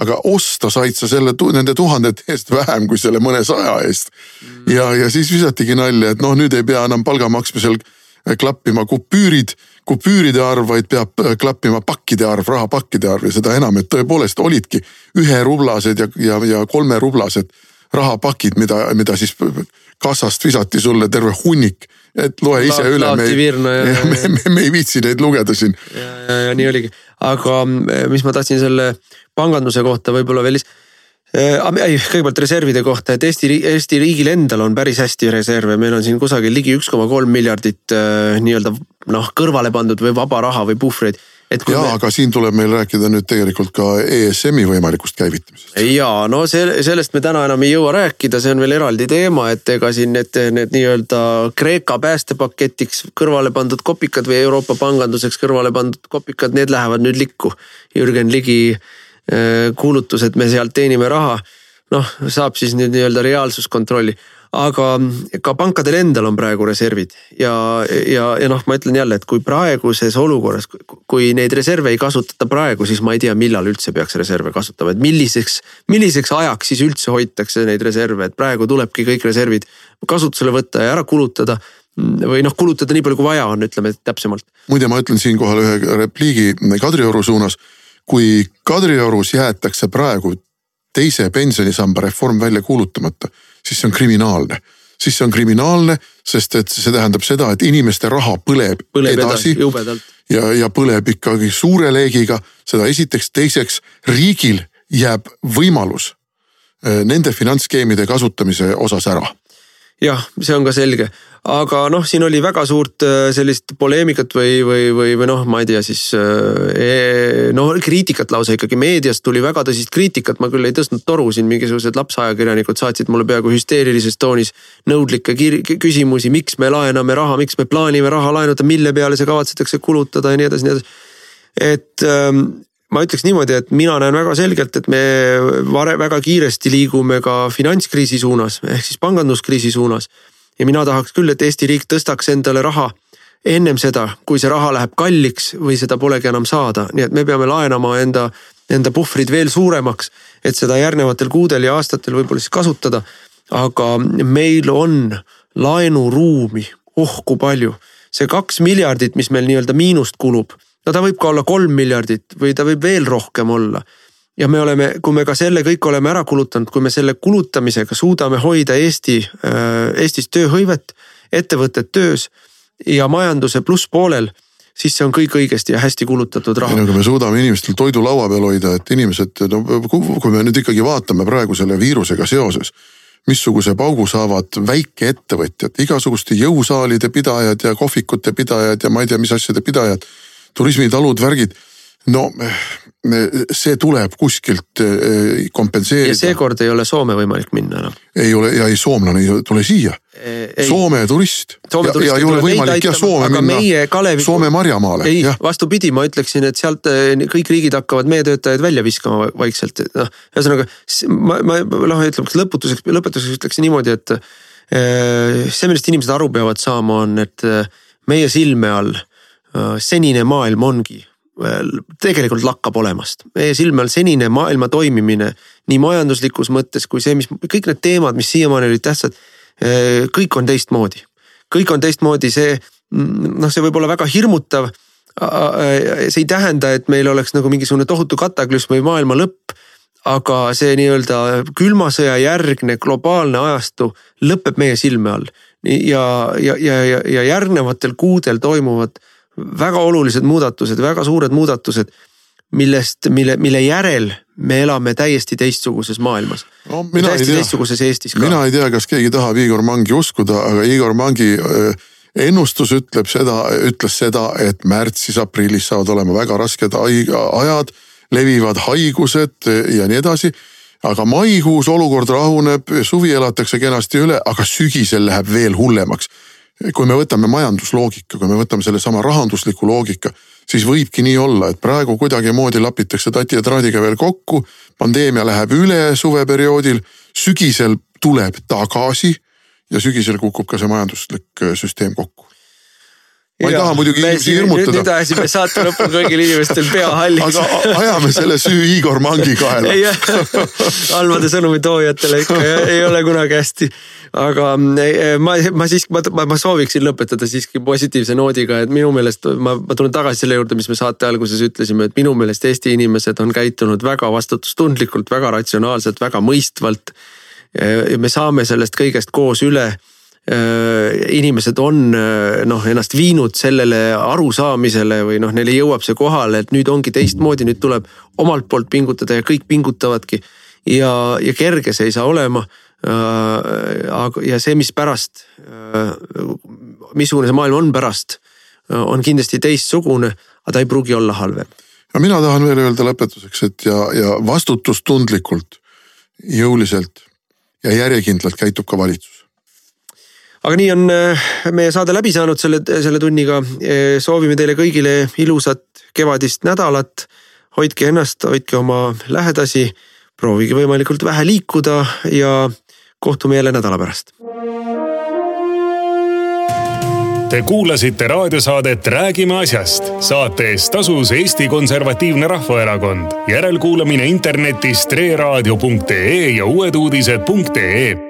aga osta said sa selle, nende tuhandete eest vähem kui selle mõnesaja eest. Mm. ja, ja siis visatigi nalja, et noh, nüüd ei pea enam palga maksmisel klappima kupüürid, kupüüride arv, vaid peab klappima pakkide arv, rahapakkide arv ja seda enam, et tõepoolest olidki üherublased ja, ja, ja kolmerublased rahapakid, mida, mida siis kassast visati sulle terve hunnik et loe ise La, üle, me ei, me, me, me ei viitsi neid lugeda siin. ja, ja, ja nii oligi, aga mm, mis ma tahtsin selle panganduse kohta võib-olla veel äh, ei, kõigepealt reservide kohta, et Eesti, Eesti riigil endal on päris hästi reserve, meil on siin kusagil ligi üks koma kolm miljardit äh, nii-öelda noh, kõrvale pandud või vaba raha või puhvreid ja me... aga siin tuleb meil rääkida nüüd tegelikult ka ESM-i võimalikust käivitamisest. ja no see, sellest me täna enam ei jõua rääkida, see on veel eraldi teema, et ega siin need, need nii-öelda Kreeka päästepaketiks kõrvale pandud kopikad või Euroopa panganduseks kõrvale pandud kopikad, need lähevad nüüd likku. Jürgen Ligi äh, kuulutus, et me sealt teenime raha, noh, saab siis nüüd nii-öelda reaalsuskontrolli aga ka pankadel endal on praegu reservid ja, ja, ja noh, ma ütlen jälle, et kui praeguses olukorras, kui neid reserve ei kasutata praegu, siis ma ei tea, millal üldse peaks reserve kasutama, et milliseks, milliseks ajaks siis üldse hoitakse neid reserve, et praegu tulebki kõik reservid kasutusele võtta ja ära kulutada või noh, kulutada nii palju, kui vaja on, ütleme täpsemalt. muide, ma ütlen siinkohal ühe repliigi Kadrioru suunas. kui Kadriorus jäetakse praegu teise pensionisamba reform välja kuulutamata, siis see on kriminaalne. Siis see on kriminaalne, sest et see tähendab seda, et inimeste raha põleb, põleb edasi, edasi ja, ja põleb ikkagi suure leegiga, seda esiteks, teiseks riigil jääb võimalus eh, nende finantsskeemide kasutamise osas ära. Jah, see on ka selge, aga noh, siin oli väga suurt äh, sellist poleemikat või, või, või, või noh, ma ei tea siis no kriitikat lausa ikkagi meediast tuli väga tõsist kriitikat, ma küll ei tõstnud toru siin, mingisugused lapsajakirjanikud saatsid mulle peaaegu hüsteerilises toonis nõudlikke küsimusi, miks me laename raha, miks me plaanime raha laenata, mille peale see kavatsetakse kulutada ja nii edasi, nii edasi. et ähm, ma ütleks niimoodi, et mina näen väga selgelt, et me vare, väga kiiresti liigume ka finantskriisi suunas ehk siis panganduskriisi suunas. Ja mina tahaks küll, et Eesti riik tõstaks endale raha ennem seda, kui see raha läheb kalliks või seda polegi enam saada, nii et me peame laenama enda, enda puhvrid veel suuremaks, et seda järgnevatel kuudel ja aastatel võib-olla siis kasutada. aga meil on laenuruumi, oh kui palju, see kaks miljardit, mis meil nii-öelda miinust kulub no ta võib ka olla kolm miljardit või ta võib veel rohkem olla. Ja me oleme, kui me ka selle kõik oleme ära kulutanud, kui me selle kulutamisega suudame hoida Eesti, äh, Eestis tööhõivet, ettevõtted töös ja majanduse plusspoolel siis see on kõik õigesti ja hästi kulutatud raha. no aga me suudame inimestel toidu laua peal hoida, et inimesed, no kui me nüüd ikkagi vaatame praegu selle viirusega seoses missuguse paugu saavad väikeettevõtjad, igasuguste jõusaalide pidajad ja kohvikute pidajad ja ma ei tea, mis asjade pidajad turismitalud, värgid. no see tuleb kuskilt eh, kompenseerida. ja seekord ei ole Soome võimalik minna enam. ei ole ja ei soomlane ei tule siia. Soome turist. Soome turist ja, ja ei ole võimalik jah Soome minna, Kalevi... Soome marjamaale. ei, vastupidi, ma ütleksin, et sealt eh, kõik riigid hakkavad meie töötajaid välja viskama vaikselt, noh. ühesõnaga ma, ma noh, ütleme lõputuseks, lõpetuseks ütleksin niimoodi, et see, millest inimesed aru peavad saama, on, et meie silme all Äh, senine maailm ongi, tegelikult lakkab olemast. meie silme all senine maailma toimimine nii majanduslikus mõttes kui see, mis kõik need teemad, mis siiamaani olid tähtsad. Äh, kõik on teistmoodi, kõik on teistmoodi, see noh, see võib olla väga hirmutav. see ei tähenda, et meil oleks nagu mingisugune tohutu kataklüsm või maailma lõpp aga see nii-öelda külma sõja järgne globaalne ajastu lõpeb meie silme all. ja, ja, ja, ja, ja järgnevatel kuudel toimuvad väga olulised muudatused, väga suured muudatused, millest, mille, mille järel me elame täiesti teistsuguses maailmas no,. täiesti teistsuguses Eestis ka. mina ei tea, kas keegi tahab Igor Mangi uskuda, aga Igor Mangi ennustus ütleb seda, ütles seda, et märtsis-aprillis saavad olema väga rasked ajad, levivad haigused ja nii edasi aga maikuus olukord rahuneb, suvi elatakse kenasti üle, aga sügisel läheb veel hullemaks kui me võtame majandusloogika, kui me võtame sellesama rahandusliku loogika, siis võibki nii olla, et praegu kuidagimoodi lapitakse tati ja traadiga veel kokku. pandeemia läheb üle suveperioodil, sügisel tuleb tagasi ja sügisel kukub ka see majanduslik äh, süsteem kokku ma ei ja, taha muidugi inimesi hirmutada. nüüd ajasime saate lõpul kõigil inimestel pea halliks. aga ajame selle süü Igor Mangi kaela halvade sõnumi toojatele ikka ei ole kunagi hästi. aga ma, ma siiski, ma, ma sooviksin lõpetada siiski positiivse noodiga, et minu meelest ma, ma tulen tagasi selle juurde, mis me saate alguses ütlesime, et minu meelest Eesti inimesed on käitunud väga vastutustundlikult, väga ratsionaalselt, väga mõistvalt. me saame sellest kõigest koos üle inimesed on äh, noh ennast viinud sellele arusaamisele või noh, neile jõuab see kohale, et nüüd ongi teistmoodi, nüüd tuleb omalt poolt pingutada ja kõik pingutavadki. ja, ja kerge see ei saa olema. Äh, aga, ja see, mis pärast, missugune see maailm on pärast, on kindlasti teistsugune, aga ta ei pruugi olla halvem. ja mina tahan veel öelda lõpetuseks, et ja, ja vastutustundlikult, jõuliselt ja järjekindlalt käitub ka valitsus aga nii on äh, meie saade läbi saanud selle, selle tunniga. Äh, soovime teile kõigile ilusat kevadist nädalat. hoidke ennast, hoidke oma lähedasi, proovige võimalikult vähe liikuda ja kohtume jälle nädala pärast. Te kuulasite raadiosaadet Räägime asjast. saate eest tasus Eesti Konservatiivne Rahvaerakond. järelkuulamine internetist reeraadio.ee ja uueduudised.ee